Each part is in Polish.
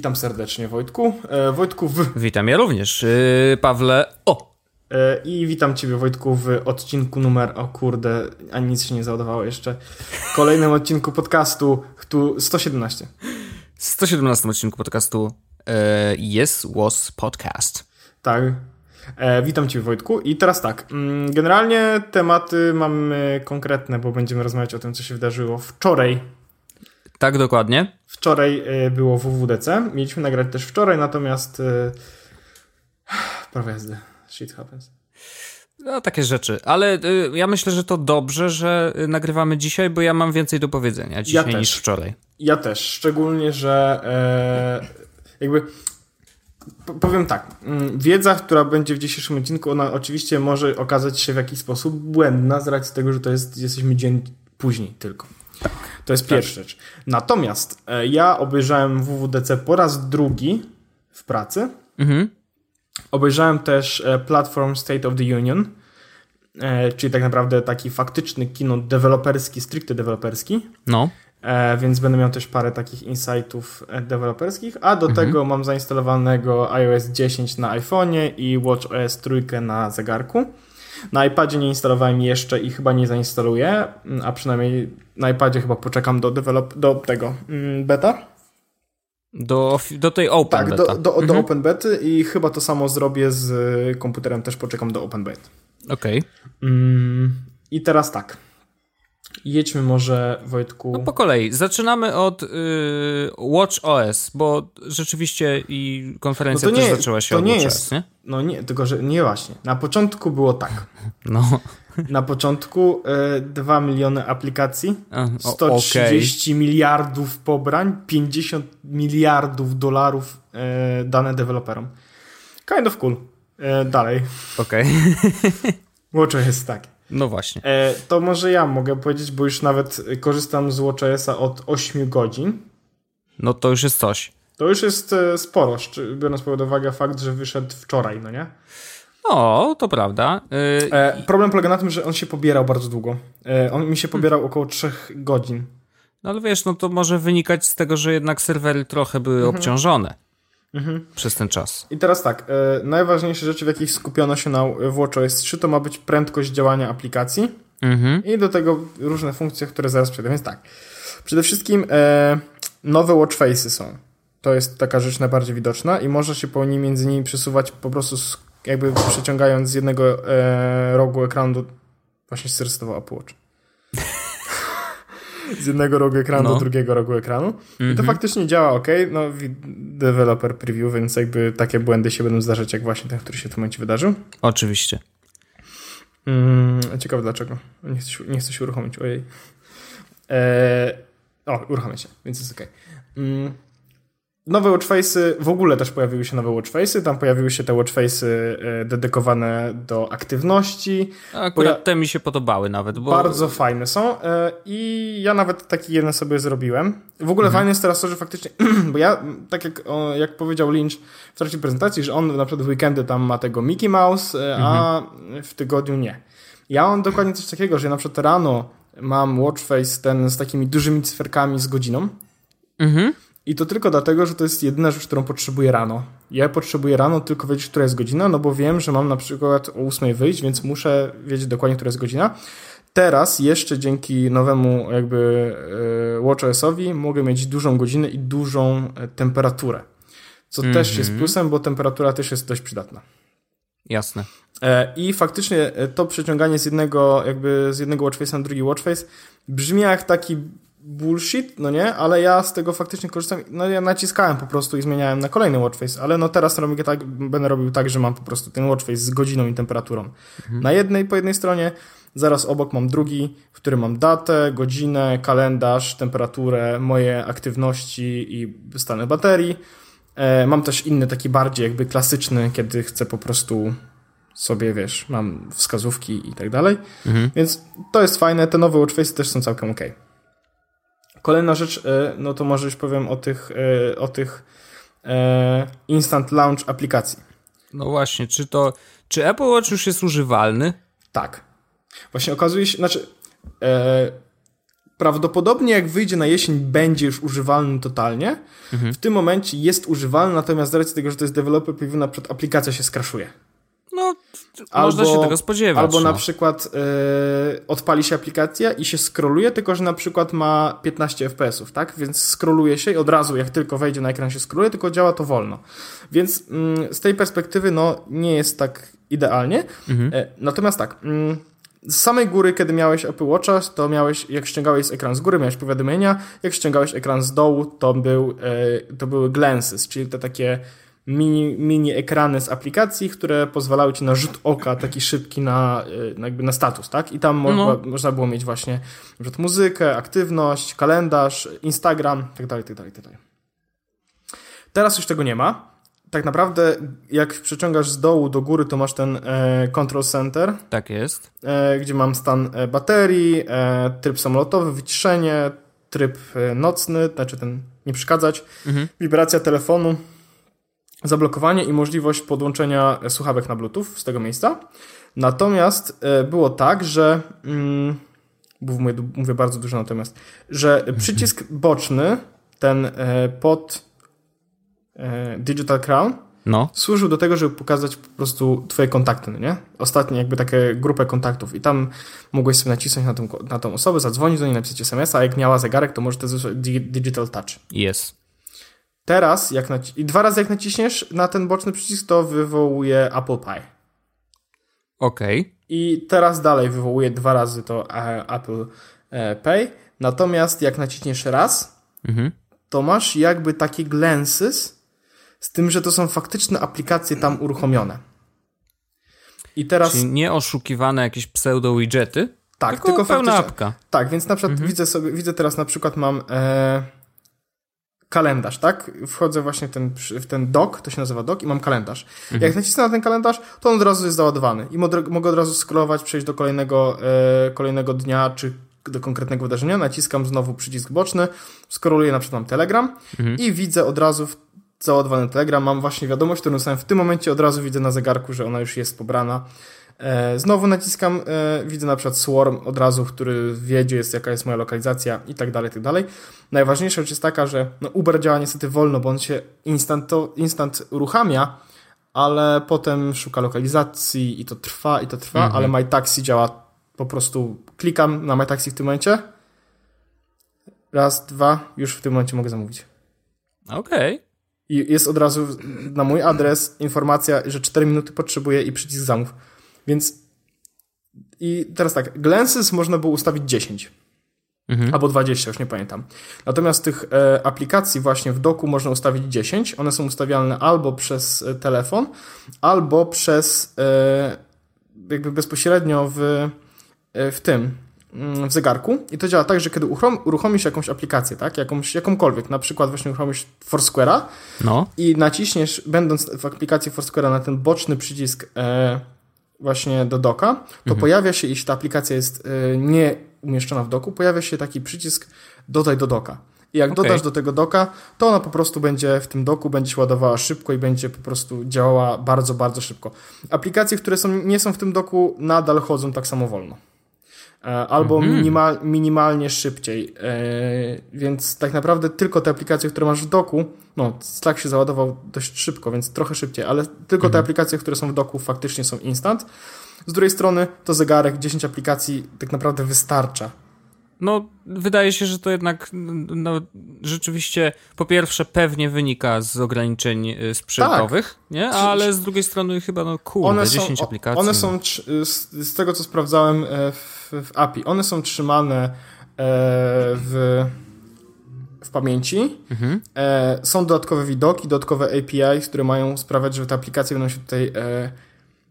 Witam serdecznie Wojtku. E, Wojtku w... Witam ja również. Yy, Pawle, o! E, I witam Ciebie Wojtku w odcinku numer, o kurde, ani nic się nie załadowało jeszcze, kolejnym odcinku podcastu tu 117. 117 odcinku podcastu e, Yes Was Podcast. Tak. E, witam Cię Wojtku i teraz tak, mm, generalnie tematy mamy konkretne, bo będziemy rozmawiać o tym, co się wydarzyło wczoraj tak, dokładnie. Wczoraj e, było WWDC. Mieliśmy nagrać też wczoraj, natomiast e, prawo jazdy. Shit happens. No, takie rzeczy. Ale y, ja myślę, że to dobrze, że nagrywamy dzisiaj, bo ja mam więcej do powiedzenia dzisiaj ja niż wczoraj. Ja też. Szczególnie, że e, jakby powiem tak. Mm, wiedza, która będzie w dzisiejszym odcinku, ona oczywiście może okazać się w jakiś sposób błędna z racji tego, że to jest, jesteśmy dzień później tylko. Tak. To jest tak. pierwsza rzecz. Natomiast e, ja obejrzałem WWDC po raz drugi w pracy. Mhm. Obejrzałem też e, Platform State of the Union, e, czyli tak naprawdę taki faktyczny kino deweloperski, stricte deweloperski. No. Więc będę miał też parę takich insightów deweloperskich, a do mhm. tego mam zainstalowanego iOS 10 na iPhone'ie i WatchOS 3 na zegarku. Na iPadzie nie instalowałem jeszcze i chyba nie zainstaluję, mm, a przynajmniej na iPadzie chyba poczekam do, develop, do tego mm, beta. Do, do tej Open tak, Beta. Do, do, mhm. do Open Bety i chyba to samo zrobię z komputerem, też poczekam do Open Beta. Okej. Okay. Mm, I teraz tak. Jedźmy może, Wojtku. No po kolei. Zaczynamy od y, Watch OS, bo rzeczywiście i konferencja no też zaczęła się to od nie jest, nie? No nie, tylko że nie właśnie. Na początku było tak. No. Na początku y, 2 miliony aplikacji, 130 okay. miliardów pobrań, 50 miliardów dolarów y, dane deweloperom. Kind of cool. Y, dalej. Okej. Okay. Tak. No właśnie. E, to może ja mogę powiedzieć, bo już nawet korzystam z WatchOS-a od 8 godzin. No to już jest coś. To już jest e, sporo, biorąc pod uwagę fakt, że wyszedł wczoraj, no nie? O, to prawda. Yy... Problem polega na tym, że on się pobierał bardzo długo. On mi się pobierał hmm. około 3 godzin. No ale wiesz, no to może wynikać z tego, że jednak serwery trochę były mhm. obciążone mhm. przez ten czas. I teraz tak, e, najważniejsze rzeczy, w jakich skupiono się na WatchOS 3, to ma być prędkość działania aplikacji mhm. i do tego różne funkcje, które zaraz przejdę. Więc tak, przede wszystkim e, nowe watch faces są. To jest taka rzecz najbardziej widoczna i można się po niej między nimi przesuwać po prostu jakby przeciągając z jednego e, rogu ekranu właśnie się Apple Watch z jednego rogu ekranu no. do drugiego rogu ekranu. Mm -hmm. I to mhm. faktycznie działa ok. No, developer preview, więc jakby takie błędy się będą zdarzać, jak właśnie ten, który się w tym momencie wydarzył. Oczywiście. Mm, ciekawe dlaczego. Nie chcę, się, nie chcę się uruchomić, ojej. Eee, o, uruchamia się, więc jest ok. Mm, Nowe watchface'y, w ogóle też pojawiły się nowe watchface'y, tam pojawiły się te watchface'y e, dedykowane do aktywności. Akurat Poja te mi się podobały nawet. Bo... Bardzo fajne są e, i ja nawet taki jeden sobie zrobiłem. W ogóle mhm. fajne jest teraz to, że faktycznie, bo ja, tak jak, jak powiedział Lynch w trakcie prezentacji, że on na przykład w weekendy tam ma tego Mickey Mouse, e, a mhm. w tygodniu nie. Ja mam dokładnie coś takiego, że na przykład rano mam watchface ten z takimi dużymi cyferkami z godziną. Mhm. I to tylko dlatego, że to jest jedyna rzecz, którą potrzebuję rano. Ja potrzebuję rano tylko wiedzieć, która jest godzina, no bo wiem, że mam na przykład o 8 wyjść, więc muszę wiedzieć dokładnie, która jest godzina. Teraz jeszcze dzięki nowemu jakby e, WatchOS-owi mogę mieć dużą godzinę i dużą e, temperaturę. Co mm -hmm. też jest plusem, bo temperatura też jest dość przydatna. Jasne. E, I faktycznie to przeciąganie z jednego, jakby z jednego watchface'a na drugi watchface brzmi jak taki bullshit, no nie, ale ja z tego faktycznie korzystam, no ja naciskałem po prostu i zmieniałem na kolejny watchface, ale no teraz robię tak, będę robił tak, że mam po prostu ten watchface z godziną i temperaturą. Mhm. Na jednej, po jednej stronie, zaraz obok mam drugi, w którym mam datę, godzinę, kalendarz, temperaturę, moje aktywności i stany baterii. E, mam też inny, taki bardziej jakby klasyczny, kiedy chcę po prostu sobie, wiesz, mam wskazówki i tak dalej. Mhm. Więc to jest fajne, te nowe watchface też są całkiem ok. Kolejna rzecz, e, no to może już powiem o tych, e, o tych e, instant launch aplikacji. No właśnie, czy to, czy Apple Watch już jest używalny? Tak. Właśnie okazuje się, znaczy e, prawdopodobnie jak wyjdzie na jesień, będzie już używalny totalnie. Mhm. W tym momencie jest używalny, natomiast z racji tego, że to jest developer preview, na przykład aplikacja się skraszuje. No, albo, można się tego spodziewać. Albo no. na przykład yy, odpali się aplikacja i się scrolluje, tylko że na przykład ma 15 FPS-ów, tak? Więc scrolluje się i od razu, jak tylko wejdzie na ekran, się scrolluje, tylko działa to wolno. Więc yy, z tej perspektywy, no, nie jest tak idealnie. Mhm. Yy, natomiast tak. Mm, z samej góry, kiedy miałeś Apple Watcha, to miałeś, jak ściągałeś ekran z góry, miałeś powiadomienia, jak ściągałeś ekran z dołu, to, był, to były glances, czyli te takie mini, mini ekrany z aplikacji, które pozwalały ci na rzut oka taki szybki na, e, jakby na status, tak? I tam no. można, można było mieć właśnie rzut muzykę, aktywność, kalendarz, Instagram, tak dalej, tak dalej, tak dalej. Teraz już tego nie ma. Tak naprawdę, jak przeciągasz z dołu do góry, to masz ten e, control center. Tak jest. E, gdzie mam stan e, baterii, e, tryb samolotowy, wyciszenie, tryb e, nocny, znaczy ten nie przeszkadzać, mhm. wibracja telefonu, zablokowanie i możliwość podłączenia słuchawek na Bluetooth z tego miejsca. Natomiast e, było tak, że mm, mówię, mówię bardzo dużo natomiast, że przycisk boczny, ten e, pod e, Digital Crown, no. służył do tego, żeby pokazać po prostu twoje kontakty, no nie? Ostatnie jakby takie grupę kontaktów i tam mogłeś sobie nacisnąć na tą, na tą osobę, zadzwonić do niej, napisać SMS, a jak miała zegarek, to może to Digital Touch. Jest. Teraz, jak naci- i dwa razy jak naciśniesz na ten boczny przycisk, to wywołuje Apple Pie. Okej. Okay. I teraz dalej wywołuje dwa razy to e, Apple e, Pay. Natomiast jak naciśniesz raz, mhm. to masz jakby takie glances, z tym, że to są faktyczne aplikacje tam uruchomione. I teraz. Czyli nie oszukiwane jakieś pseudo-widgety? Tak, tylko, tylko pełna apka. Tak, więc na przykład mhm. widzę sobie, widzę teraz na przykład mam. E, kalendarz, tak? Wchodzę właśnie w ten, w ten dock, to się nazywa dock i mam kalendarz. Mhm. Jak nacisnę na ten kalendarz, to on od razu jest załadowany i mogę od razu scrollować, przejść do kolejnego, e, kolejnego dnia, czy do konkretnego wydarzenia, naciskam znowu przycisk boczny, scrolluję na przykład mam Telegram mhm. i widzę od razu w załadowany Telegram, mam właśnie wiadomość, którą dostałem w tym momencie, od razu widzę na zegarku, że ona już jest pobrana znowu naciskam, e, widzę na przykład Swarm od razu, który wiedzie, jest, jaka jest moja lokalizacja i tak dalej, tak dalej. Najważniejsza rzecz jest taka, że no Uber działa niestety wolno, bo on się instant, instant uruchamia, ale potem szuka lokalizacji i to trwa, i to trwa, mhm. ale MyTaxi działa po prostu, klikam na MyTaxi w tym momencie, raz, dwa, już w tym momencie mogę zamówić. Okej. Okay. I jest od razu na mój adres informacja, że 4 minuty potrzebuję i przycisk zamów. Więc i teraz tak, glances można było ustawić 10. Mhm. Albo 20, już nie pamiętam. Natomiast tych e, aplikacji właśnie w doku można ustawić 10. One są ustawialne albo przez e, telefon, albo przez e, jakby bezpośrednio w, e, w tym, mm, w zegarku. I to działa tak, że kiedy uruchomisz jakąś aplikację, tak, jakąś, jakąkolwiek, na przykład właśnie uruchomisz Foursquare'a no. i naciśniesz, będąc w aplikacji Foursquare'a na ten boczny przycisk e, właśnie do doka, to mhm. pojawia się, jeśli ta aplikacja jest y, nie umieszczona w doku, pojawia się taki przycisk dodaj do doka. I jak okay. dodasz do tego doka, to ona po prostu będzie w tym doku, będzie się ładowała szybko i będzie po prostu działała bardzo, bardzo szybko. Aplikacje, które są, nie są w tym doku, nadal chodzą tak samo wolno. E, albo mhm. minimal, minimalnie szybciej. E, więc tak naprawdę tylko te aplikacje, które masz w doku, no Slack się załadował dość szybko, więc trochę szybciej, ale tylko mhm. te aplikacje, które są w doku faktycznie są instant. Z drugiej strony to zegarek, 10 aplikacji tak naprawdę wystarcza no, wydaje się, że to jednak no, rzeczywiście po pierwsze pewnie wynika z ograniczeń y, sprzętowych, tak. nie? Ale z drugiej strony chyba no kurde, one 10 są, aplikacji. One są, z, tego co sprawdzałem e, w, w API, one są trzymane e, w, w pamięci. Mhm. E, są dodatkowe widoki, dodatkowe API, które mają sprawiać, że te aplikacje będą się tutaj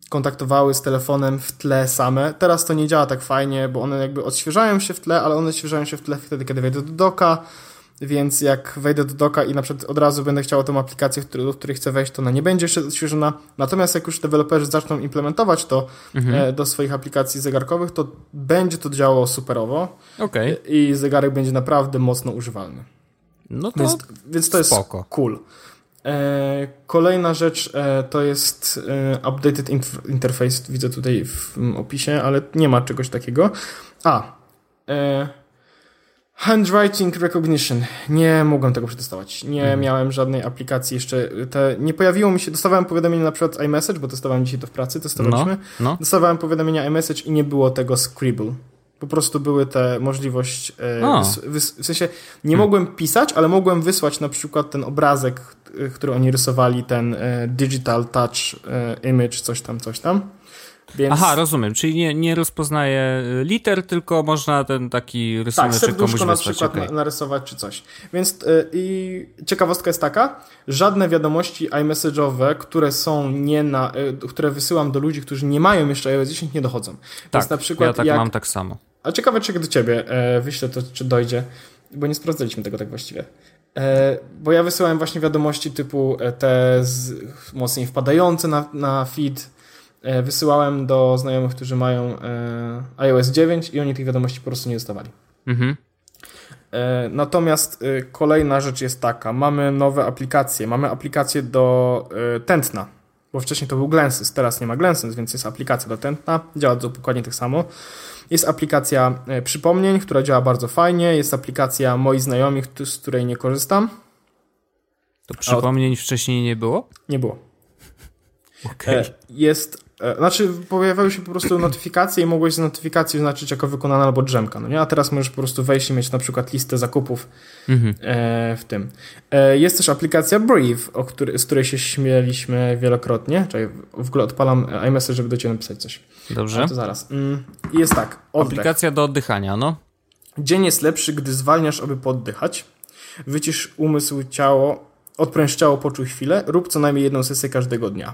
kontaktowały z telefonem w tle same. Teraz to nie działa tak fajnie, bo one jakby odświeżają się w tle, ale one odświeżają się w tle wtedy, kiedy wejdę do doka, więc jak wejdę do doka i na przykład od razu będę chciał tą aplikację, do której chcę wejść, to ona nie będzie jeszcze odświeżona. Natomiast jak już deweloperzy zaczną implementować to mhm. E, do swoich aplikacji zegarkowych, to będzie to działało superowo okay. i zegarek będzie naprawdę mocno używalny. No to więc, więc to spoko. jest cool. E, kolejna rzecz e, to jest e, updated interface, widzę tutaj w opisie, ale nie ma czegoś takiego. A, Handwriting recognition. Nie mogłem tego przetestować. Nie mhm. miałem żadnej aplikacji jeszcze. Te, nie pojawiło mi się, dostawałem powiadomienie na przykład iMessage, bo testowałem dzisiaj to w pracy, testowaliśmy. No, no. Dostawałem powiadomienia iMessage i nie było tego Scribble. Po prostu były te możliwość, e, w sensie nie hmm. mogłem pisać, ale mogłem wysłać na przykład ten obrazek, e, który oni rysowali, ten e, digital touch image, coś tam, coś tam. Więc... Aha, rozumiem, czyli nie, nie rozpoznaje liter, tylko można ten taki rysunek tak, komuś na przykład okay. narysować czy coś. Więc i ciekawostka jest taka, żadne wiadomości iMessage'owe, które są nie na, które wysyłam do ludzi, którzy nie mają jeszcze iOS 10 nie dochodzą. Tak, Więc na przykład ja tak jak, mam tak samo. A ciekawe, czy do ciebie e, wyślę to, czy dojdzie, bo nie sprawdzaliśmy tego tak właściwie. E, bo ja wysyłałem właśnie wiadomości typu e, te z, mocniej wpadające na, na feed. E, wysyłałem do znajomych, którzy mają e, iOS 9 i oni tych wiadomości po prostu nie dostawali. Mhm. E, natomiast kolejna rzecz jest taka. Mamy nowe aplikacje. Mamy aplikację do tętna, bo wcześniej to był Glensys, teraz nie ma Glensys, więc jest aplikacja do tętna. Działa dokładnie tak samo. Jest aplikacja przypomnień, która działa bardzo fajnie. Jest aplikacja moich znajomych, z której nie korzystam. To przypomnień od... wcześniej nie było? Nie było. Okay. Jest, znaczy pojawiały się po prostu notyfikacje i mogłeś z notyfikacji oznaczyć jako wykonana albo drzemka, no nie? A teraz możesz po prostu wejść i mieć na przykład listę zakupów mhm. w tym. Jest też aplikacja Brief, o który, z której się śmieliśmy wielokrotnie. Czyli w ogóle odpalam iMessage, żeby do Ciebie napisać coś. Dobrze. to zaraz. Mm, jest tak. Oddech. Aplikacja do oddychania, no. Dzień jest lepszy, gdy zwalniasz, aby poddychać. Wycisz umysł, ciało, odpręż ciało, poczuj chwilę, rób co najmniej jedną sesję każdego dnia.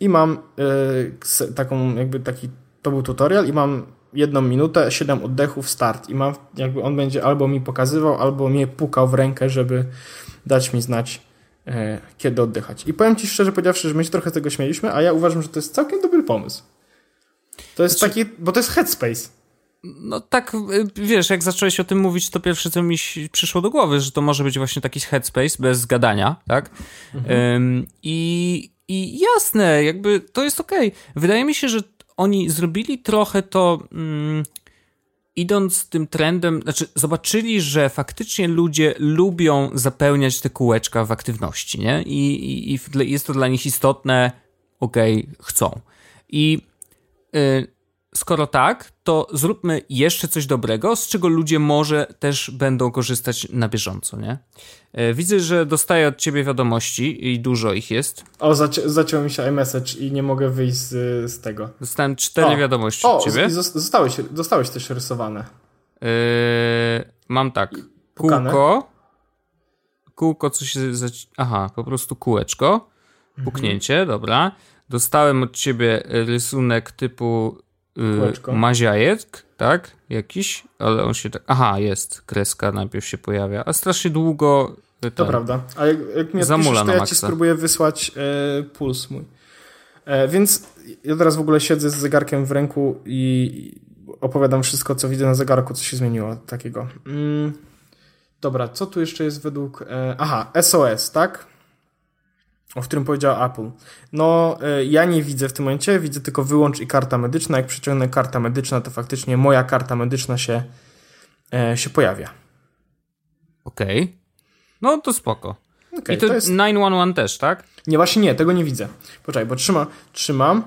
I mam yy, taką, jakby taki, to był tutorial i mam jedną minutę, siedem oddechów, start. I mam, jakby on będzie albo mi pokazywał, albo mnie pukał w rękę, żeby dać mi znać, yy, kiedy oddychać. I powiem Ci szczerze powiedziawszy, że my się trochę z tego śmieliśmy, a ja uważam, że to jest całkiem dobry pomysł. To jest znaczy, taki, bo to jest headspace. No tak, y, wiesz, jak zacząłeś o tym mówić, to pierwsze, co mi przyszło do głowy, że to może być właśnie taki headspace bez gadania, tak? Mhm. Um, i, I jasne, jakby to jest okej. Okay. Wydaje mi się, że oni zrobili trochę to... Mm, idąc tym trendem, znaczy zobaczyli, że faktycznie ludzie lubią zapełniać te kółeczka w aktywności, nie? I, i, i jest to dla nich istotne, okej, okay, chcą. I Y, skoro tak, to zróbmy jeszcze coś dobrego, z czego ludzie może też będą korzystać na bieżąco, nie? Y, widzę, że dostaję od ciebie wiadomości i dużo ich jest. O, zaci zaciął mi się iMessage i nie mogę wyjść z, z tego. Dostałem cztery o, wiadomości o, od ciebie. Zostałeś, zostałeś też rysowane. Yy, mam tak. Pukane. Kółko. Kółko, co się... Aha, po prostu kółeczko. Mhm. Puknięcie, mhm. dobra. Dostałem od ciebie rysunek typu yy, maziajek, tak? Jakiś, ale on się tak... Aha, jest, kreska najpierw się pojawia, a strasznie długo... Ten, to prawda, a jak, jak mnie zamula piszesz, to ja ci spróbuję wysłać e, puls mój. E, więc ja teraz w ogóle siedzę z zegarkiem w ręku i opowiadam wszystko, co widzę na zegarku, co się zmieniło takiego. Mm, dobra, co tu jeszcze jest według... E, aha, SOS, tak? O którym powiedział Apple. No, e, ja nie widzę w tym momencie, widzę tylko wyłącz i karta medyczna. Jak przyciągnę karta medyczna, to faktycznie moja karta medyczna się, e, się pojawia. Okej. Okay. No to spoko. Okay, I to, to jest 911 też, tak? Nie, właśnie nie, tego nie widzę. Poczekaj, bo trzyma, trzymam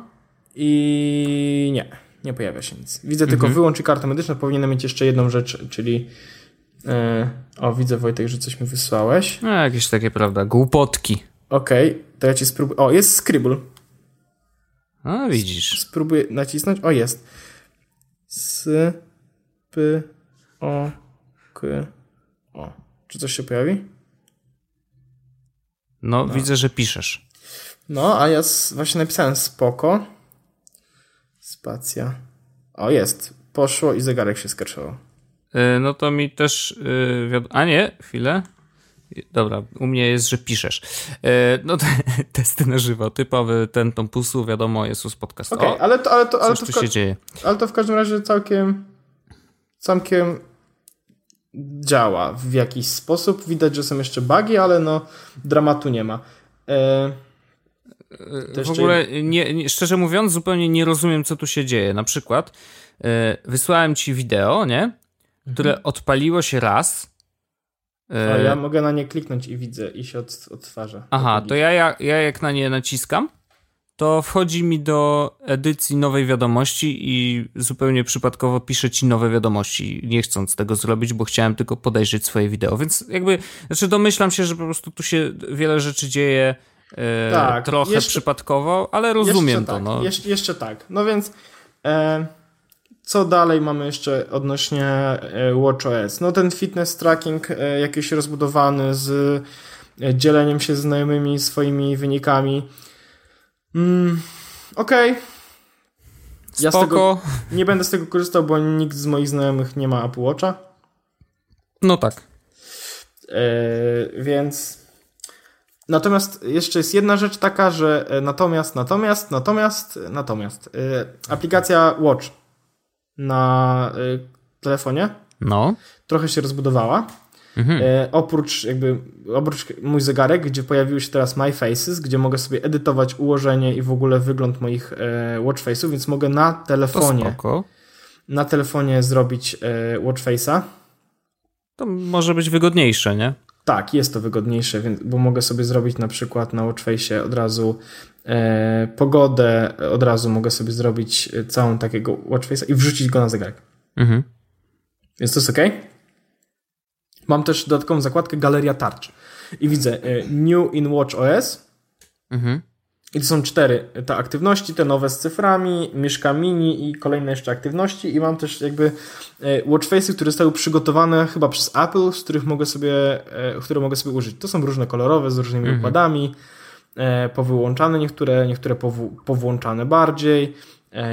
i nie, nie pojawia się nic. Widzę mhm. tylko wyłącz i karta medyczna. Powinienem mieć jeszcze jedną rzecz, czyli e, o, widzę Wojtek, że coś mi wysłałeś. No, jakieś takie, prawda, głupotki. Okej, okay, to ja ci spróbuję. O, jest Scribble. A, widzisz. Spróbuję nacisnąć. O, jest. S, P, O, K, O. Czy coś się pojawi? No, no. widzę, że piszesz. No, a ja właśnie napisałem spoko. Spacja. O, jest. Poszło i zegarek się skaczował. Yy, no to mi też. Yy, a nie, chwilę. Dobra, u mnie jest, że piszesz. E, no te, testy na żywo, typowy ten Tom Pusu, wiadomo, jest z podcast. Okej, okay, ale to, ale to, ale to, tu się dzieje. Ale to w każdym razie całkiem całkiem działa w jakiś sposób. Widać, że są jeszcze bugi, ale no dramatu nie ma. E, e w ogóle, nie, nie, szczerze mówiąc, zupełnie nie rozumiem, co tu się dzieje. Na przykład, e, wysłałem ci wideo, nie? które mhm. odpaliło się raz. A ja mogę na nie kliknąć i widzę i się od, odtwarza. Aha, to ja, ja, ja jak na nie naciskam, to wchodzi mi do edycji nowej wiadomości i zupełnie przypadkowo pisze ci nowe wiadomości, nie chcąc tego zrobić, bo chciałem tylko podejrzeć swoje wideo. Więc jakby, znaczy domyślam się, że po prostu tu się wiele rzeczy dzieje e, tak, trochę jeszcze, przypadkowo, ale rozumiem to. Tak, no. Jeszcze, jeszcze tak. No więc e, co dalej mamy jeszcze odnośnie e, WatchOS? No ten fitness tracking e, jakiś rozbudowany z e, dzieleniem się z znajomymi swoimi wynikami Mm, Okej. Okay. Ja tego nie będę z tego korzystał, bo nikt z moich znajomych nie ma Apple Watcha. No tak. Yy, więc. Natomiast jeszcze jest jedna rzecz taka, że natomiast, natomiast, natomiast, natomiast yy, aplikacja Watch na yy, telefonie no. trochę się rozbudowała. Mhm. E, oprócz jakby, oprócz mój zegarek, gdzie pojawiły się teraz My Faces, gdzie mogę sobie edytować ułożenie i w ogóle wygląd moich e, watch face'ów, więc mogę na telefonie na telefonie zrobić e, watch face'a. To może być wygodniejsze, nie? Tak, jest to wygodniejsze, więc, bo mogę sobie zrobić na przykład na Watchface od razu e, pogodę, od razu mogę sobie zrobić e, całą takiego Watchface'a i wrzucić go na zegarek. Mhm. Więc to jest ok? Mam też dodatkową zakładkę Galeria Tarcz. I widzę e, New in Watch OS. Mhm. I to są cztery te aktywności, te nowe z cyframi, myszka mini i kolejne jeszcze aktywności. I mam też jakby e, watchface'y, które zostały przygotowane chyba przez Apple, z których mogę sobie, e, które mogę sobie użyć. To są różne kolorowe, z różnymi mhm. układami, powyłączane niektóre, niektóre powłączane bardziej,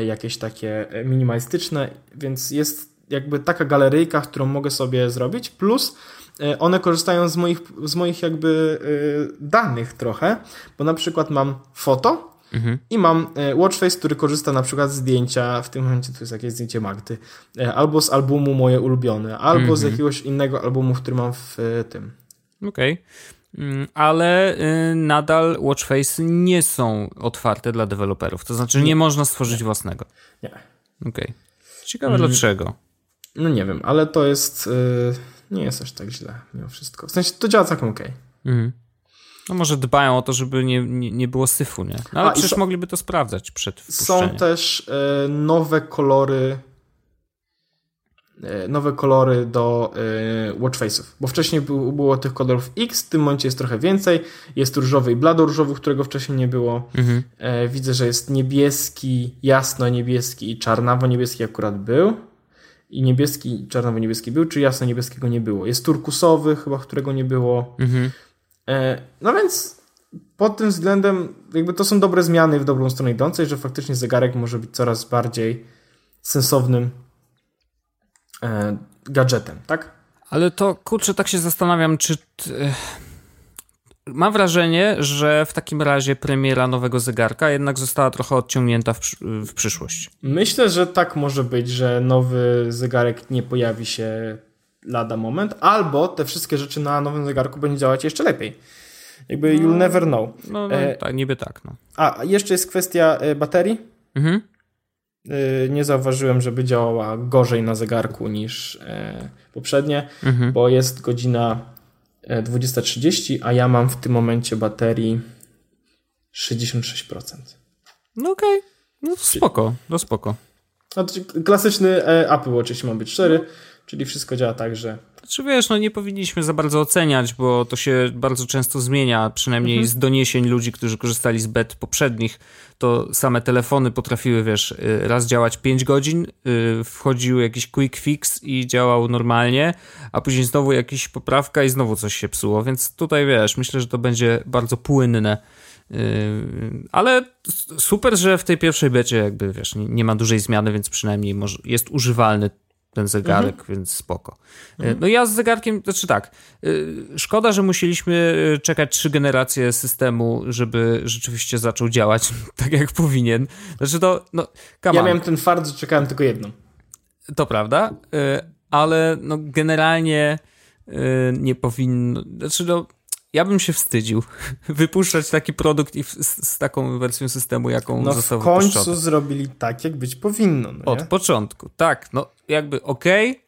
jakieś takie minimalistyczne, więc jest jakby taka galeryjka, którą mogę sobie zrobić, plus e, one korzystają z moich, z moich jakby e, danych trochę, bo na przykład mam foto mhm. i mam e, Watchface, który korzysta na przykład z zdjęcia, w tym momencie to jest jakieś zdjęcie Magdy, albo z albumu moje ulubione, albo mhm. z jakiegoś innego albumu, który mam w tym. Okej. Okay mm, ale y, nadal Watchface nie są otwarte dla deweloperów. To znaczy, nie, nie można stworzyć nie. własnego. Nie. Okej. Okay. Ciekawe mm. dlaczego. No nie wiem, ale to jest. Yy, nie jest aż tak źle mimo wszystko. W sensie to działa całkiem okej. Okay. Mhm. No może dbają o to, żeby nie, nie, nie było syfu, nie? No ale A, przecież mogliby to sprawdzać przed Są też y, nowe kolory y, nowe kolory do y, watchface'ów, bo wcześniej było, było tych kolorów X, w tym momencie jest trochę więcej. Jest różowy i blado-różowy, którego wcześniej nie było. Mhm. E, widzę, że jest niebieski, jasno-niebieski i czarnawo-niebieski akurat był i niebieski, czarnowo-niebieski był, czy jasno-niebieskiego nie było. Jest turkusowy chyba, którego nie było. Mhm. E, no więc pod tym względem jakby to są dobre zmiany w dobrą stronę idącej, że faktycznie zegarek może być coraz bardziej sensownym e, gadżetem, tak? Ale to kurczę, tak się zastanawiam, czy Mam wrażenie, że w takim razie premiera nowego zegarka jednak została trochę odciągnięta w, w, przyszłość. Myślę, że tak może być, że nowy zegarek nie pojawi się lada moment, albo te wszystkie rzeczy na nowym zegarku będzie działać jeszcze lepiej. Jakby no, you'll never know. No, no e, tak, niby tak. No. A, jeszcze jest kwestia e, baterii. Mhm. E, nie zauważyłem, żeby działała gorzej na zegarku niż e, poprzednie, mhm. bo jest godzina 20.30, a ja mam w tym momencie baterii 66%. No okej, okay. no spoko, no spoko. Klasyczny e, Apple Watch, jeśli ma być 4, no. Czyli wszystko działa tak, że znaczy wiesz, no nie powinniśmy za bardzo oceniać, bo to się bardzo często zmienia, przynajmniej mhm. z doniesień ludzi, którzy korzystali z bet poprzednich, to same telefony potrafiły, wiesz, y, raz działać 5 godzin, y, wchodził jakiś quick fix i działał normalnie, a później znowu jakaś poprawka i znowu coś się psuło, więc tutaj wiesz, myślę, że to będzie bardzo płynne. Y, ale super, że w tej pierwszej becie jakby, wiesz, nie, nie ma dużej zmiany, więc przynajmniej może, jest używalny ten zegarek, mhm. więc spoko. Mhm. No ja z zegarkiem, znaczy tak, y, szkoda, że musieliśmy y, czekać trzy generacje systemu, żeby rzeczywiście zaczął działać tak jak powinien. Znaczy to, no, Ja miałem ten fart, że czekałem tylko jedną. To prawda, ale no generalnie nie powinno, znaczy no ja bym się wstydził wypuszczać taki produkt i z, z, taką wersją systemu, jaką no został w końcu zrobili tak, jak być powinno. No Od początku, tak. No jakby okej, okay,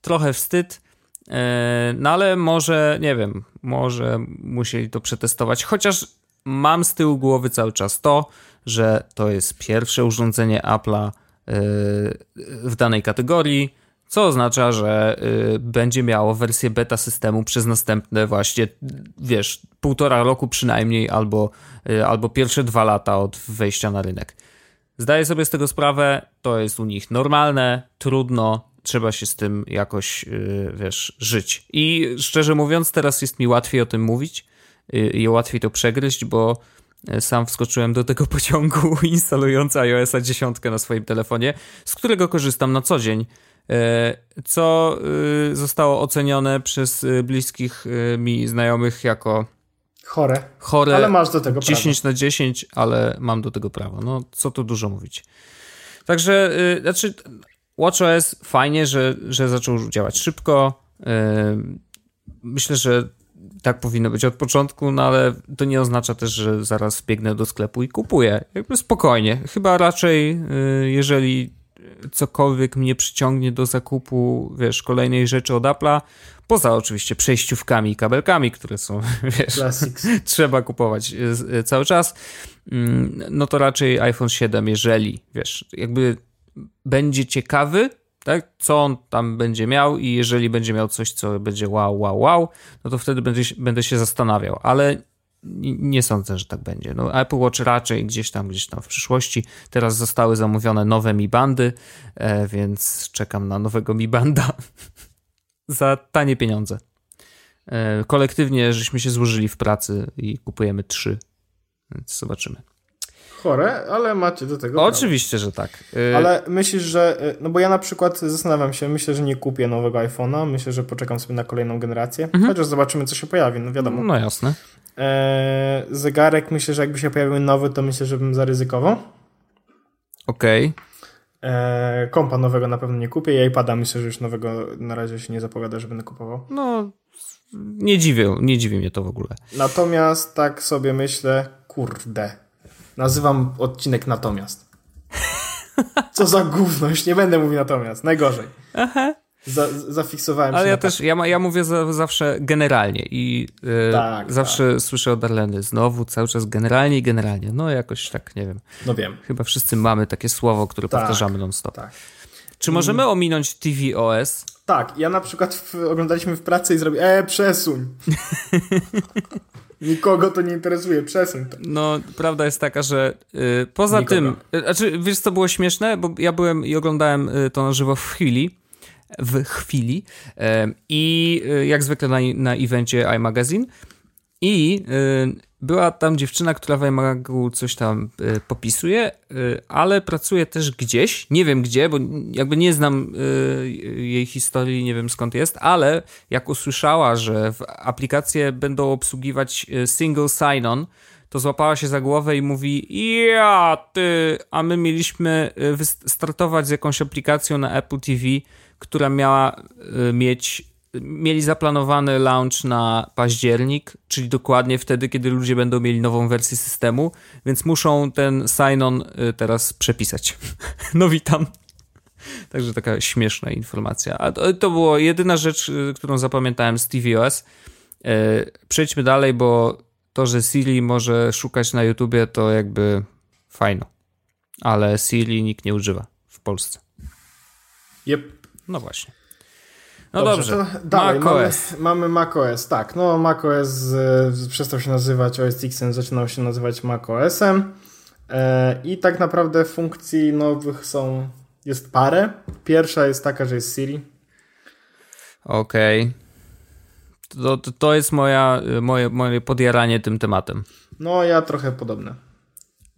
trochę wstyd, e, no ale może, nie wiem, może musieli to przetestować, chociaż mam z tyłu głowy cały czas to, że to jest pierwsze urządzenie Apple'a e, w danej kategorii, co oznacza, że y, będzie miało wersję beta systemu przez następne właśnie, wiesz, półtora roku przynajmniej, albo, y, albo pierwsze dwa lata od wejścia na rynek. Zdaję sobie z tego sprawę, to jest u nich normalne, trudno, trzeba się z tym jakoś, y, wiesz, żyć. I szczerze mówiąc, teraz jest mi łatwiej o tym mówić y, i łatwiej to przegryźć, bo y, sam wskoczyłem do tego pociągu instalując iOS 10 na swoim telefonie, z którego korzystam na co dzień co y, zostało ocenione przez y, bliskich y, mi znajomych jako chore. Chore. Ale masz do tego 10 prawo. na 10, ale mam do tego prawo. No, co tu dużo mówić. Także, znaczy, WatchOS fajnie, że, że zaczął działać szybko. Myślę, że tak powinno być od początku, no ale to nie oznacza też, że zaraz biegnę do sklepu i kupuję. Jakby spokojnie. Chyba raczej, jeżeli cokolwiek mnie przyciągnie do zakupu, wiesz, kolejnej rzeczy od Apple'a, poza oczywiście przejściówkami i kabelkami, które są, wiesz, trzeba kupować e, e, cały czas, mm, no to raczej iPhone 7, jeżeli, wiesz, jakby będzie ciekawy, tak, co on tam będzie miał i jeżeli będzie miał coś, co będzie wow, wow, wow, no to wtedy będę, będę się zastanawiał, ale nie sądzę, że tak będzie. No, Apple Watch raczej gdzieś tam, gdzieś tam w przyszłości. Teraz zostały zamówione nowe Mi Bandy, e, więc czekam na nowego Mi Banda za tanie pieniądze. E, kolektywnie żeśmy się złożyli w pracy i kupujemy trzy, więc zobaczymy. Chore, ale macie do tego. Oczywiście, prawo. że tak. E, ale myślisz, że. E, no bo ja na przykład zastanawiam się, myślę, że nie kupię nowego iPhone'a. Myślę, że poczekam sobie na kolejną generację. Mhm. Chociaż zobaczymy, co się pojawi, no wiadomo. No jasne. Eee, zegarek myślę, że jakby się pojawił nowy, to myślę, że bym zaryzykował. Okej. Okay. Eee, kompa nowego na pewno nie kupię i iPada myślę, że już nowego na razie się nie zapowiada, że będę kupował. No, nie dziwię, nie dziwi mnie to w ogóle. Natomiast tak sobie myślę, kurde, nazywam odcinek natomiast. Co za gówno, już nie będę mówił natomiast, najgorzej. Aha. Za, zafiksowałem Ale się. ja też, ja, ja mówię za, zawsze generalnie i yy, tak, zawsze tak. słyszę od Arleny znowu cały czas generalnie i generalnie. No jakoś tak, nie wiem. No wiem. Chyba wszyscy mamy takie słowo, które tak, powtarzamy non-stop. Tak. Czy możemy ominąć TVOS? Tak, ja na przykład w, oglądaliśmy w pracy i zrobię, e, przesuń. Nikogo to nie interesuje, przesuń to. No, prawda jest taka, że yy, poza Nikogo. tym, yy, znaczy, wiesz co było śmieszne? Bo ja byłem i oglądałem yy, to na żywo w chwili w chwili i e, jak zwykle na, na evencie iMagazine i e, była tam dziewczyna, która w iMagu coś tam e, popisuje, ale pracuje też gdzieś, nie wiem gdzie, bo jakby nie znam jej historii, nie wiem skąd jest, ale jak usłyszała, że w aplikacje będą obsługiwać single sign-on, to złapała się za głowę i mówi: Ja, ty, a my mieliśmy startować z jakąś aplikacją na Apple TV, która miała y, mieć mieli zaplanowany launch na październik, czyli dokładnie wtedy, kiedy ludzie będą mieli nową wersję systemu, więc muszą ten sign-on y, teraz przepisać. No witam. Także taka śmieszna informacja. A to, to była jedyna rzecz, y, którą zapamiętałem z tvOS. Przejdźmy dalej, bo to, że Siri może szukać na YouTubie, to jakby fajno. Ale Siri nikt nie używa w Polsce. Yep. No właśnie. No dobrze, dobrze. dalej, macOS. Mamy, mamy macOS, tak. No macOS e, przestał się nazywać OS X, zaczynał się nazywać macOSem e, i tak naprawdę funkcji nowych są, jest parę. Pierwsza jest taka, że jest Siri. Okej. Okay. To, to jest moja, moje, moje podjaranie tym tematem. No, ja trochę podobne.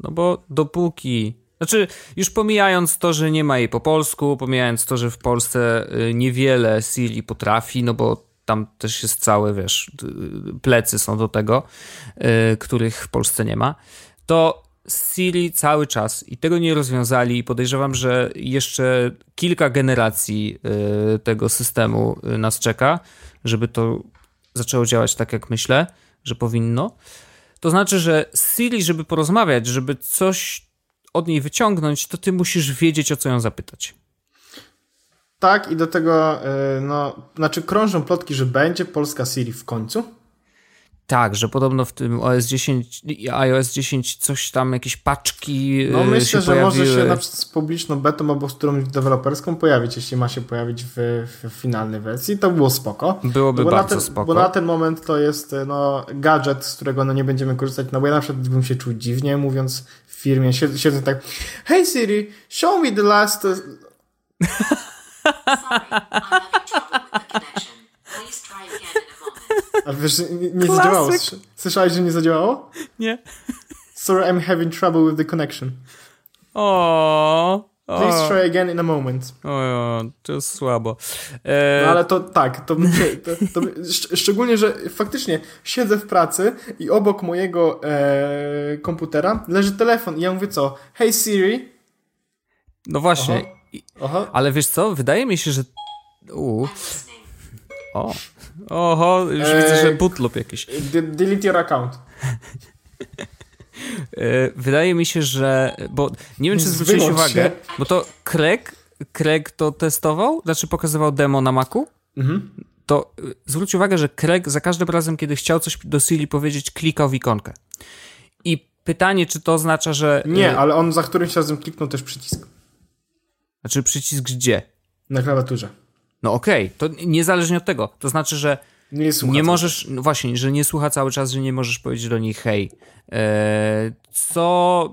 No bo dopóki znaczy, już pomijając to, że nie ma jej po polsku, pomijając to, że w Polsce y, niewiele Siri potrafi, no bo tam też jest całe, wiesz, y, plecy są do tego, y, których w Polsce nie ma, to Siri cały czas i tego nie rozwiązali i podejrzewam, że jeszcze kilka generacji tego systemu nas czeka, żeby to zaczęło działać tak, jak myślę, że powinno. To znaczy, że Siri, żeby porozmawiać, żeby coś od niej wyciągnąć, to ty musisz wiedzieć, o co ją zapytać. Tak, i do tego, y, no, znaczy krążą plotki, że będzie polska Siri w końcu. Tak, że podobno w tym OS 10 i iOS 10 coś tam, jakieś paczki. No myślę, się że pojawiły. może się na przykład z publiczną betą albo z którąś deweloperską pojawić, jeśli ma się pojawić w, w finalnej wersji. To było spoko. Byłoby bo bardzo ten, spoko. Bo na ten moment to jest no, gadżet, z którego no, nie będziemy korzystać. No bo ja na przykład bym się czuł dziwnie, mówiąc w firmie, siedzę, siedzę tak Hey Siri, show me the last... Sorry, I'm having trouble with the connection. Please try again in a wiesz, nie, nie zadziałało. Słyszałeś, że nie zadziałało? Nie. Sorry, I'm having trouble with the connection. O, Please try again in a moment. o, to jest słabo. E, No ale to tak, to, to, to, szcz- szczególnie, że faktycznie siedzę w pracy i obok mojego e, komputera leży telefon i ja mówię co? Hey Siri. no właśnie. Aha. Aha. Ale wiesz co? Wydaje mi się, że. U, o. Oho, już Ej. widzę, że bootloop jakiś. De- delete your account. E, Wydaje mi się, że. Bo nie wiem, czy Wyłącz zwróciłeś się. uwagę, bo to Craig, Craig to testował, znaczy pokazywał demo na Macu. Mhm. To y, zwróć uwagę, że Craig za każdym razem, kiedy chciał coś do Siri powiedzieć, klikał w ikonkę. I pytanie, czy to oznacza, że. Nie, y, ale on za którymś razem kliknął też przycisk Znaczy przycisk gdzie? na klawiaturze. No okej, to niezależnie od tego. To znaczy, że Nie nie możesz, no właśnie, że nie słucha cały czas, że nie możesz powiedzieć do niej hej. Eee, co,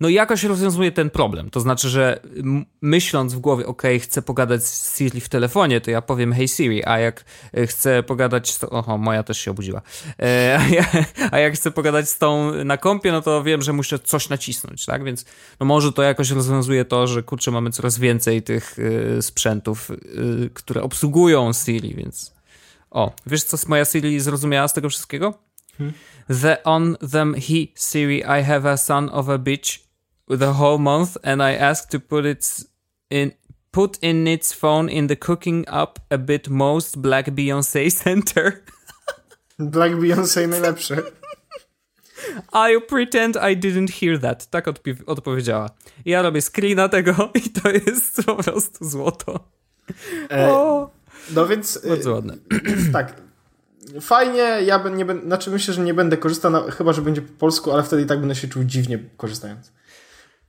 no jakoś rozwiązuje ten problem. To znaczy, że myśląc w głowie, ok, chcę pogadać z Siri w telefonie, to ja powiem hey Siri, a jak e, chcę pogadać. Oho, moja też się obudziła. Eee, a, ja, a jak chcę pogadać z tą na kompie, no to wiem, że muszę coś nacisnąć, tak? Więc no może to jakoś rozwiązuje to, że kurczę, mamy coraz więcej tych y, sprzętów, y, które obsługują Siri, więc... O, wiesz co moja Siri zrozumiała z tego wszystkiego? The on them he Siri I have a son of a bitch the whole month and I asked to put it in put in its phone in the cooking up a bit most black Beyoncé center. Black Beyoncé najlepszy. I pretend I didn't hear that. Tak odpi- odpowiedziała. Ja robię screena tego i to jest po prostu złoto. E, O, no więc e, bardzo ładne. tak. Fajnie, ja nie będę, znaczy myślę, że nie będę korzystał, no, chyba że będzie po polsku, ale wtedy i tak będę się czuł dziwnie korzystając.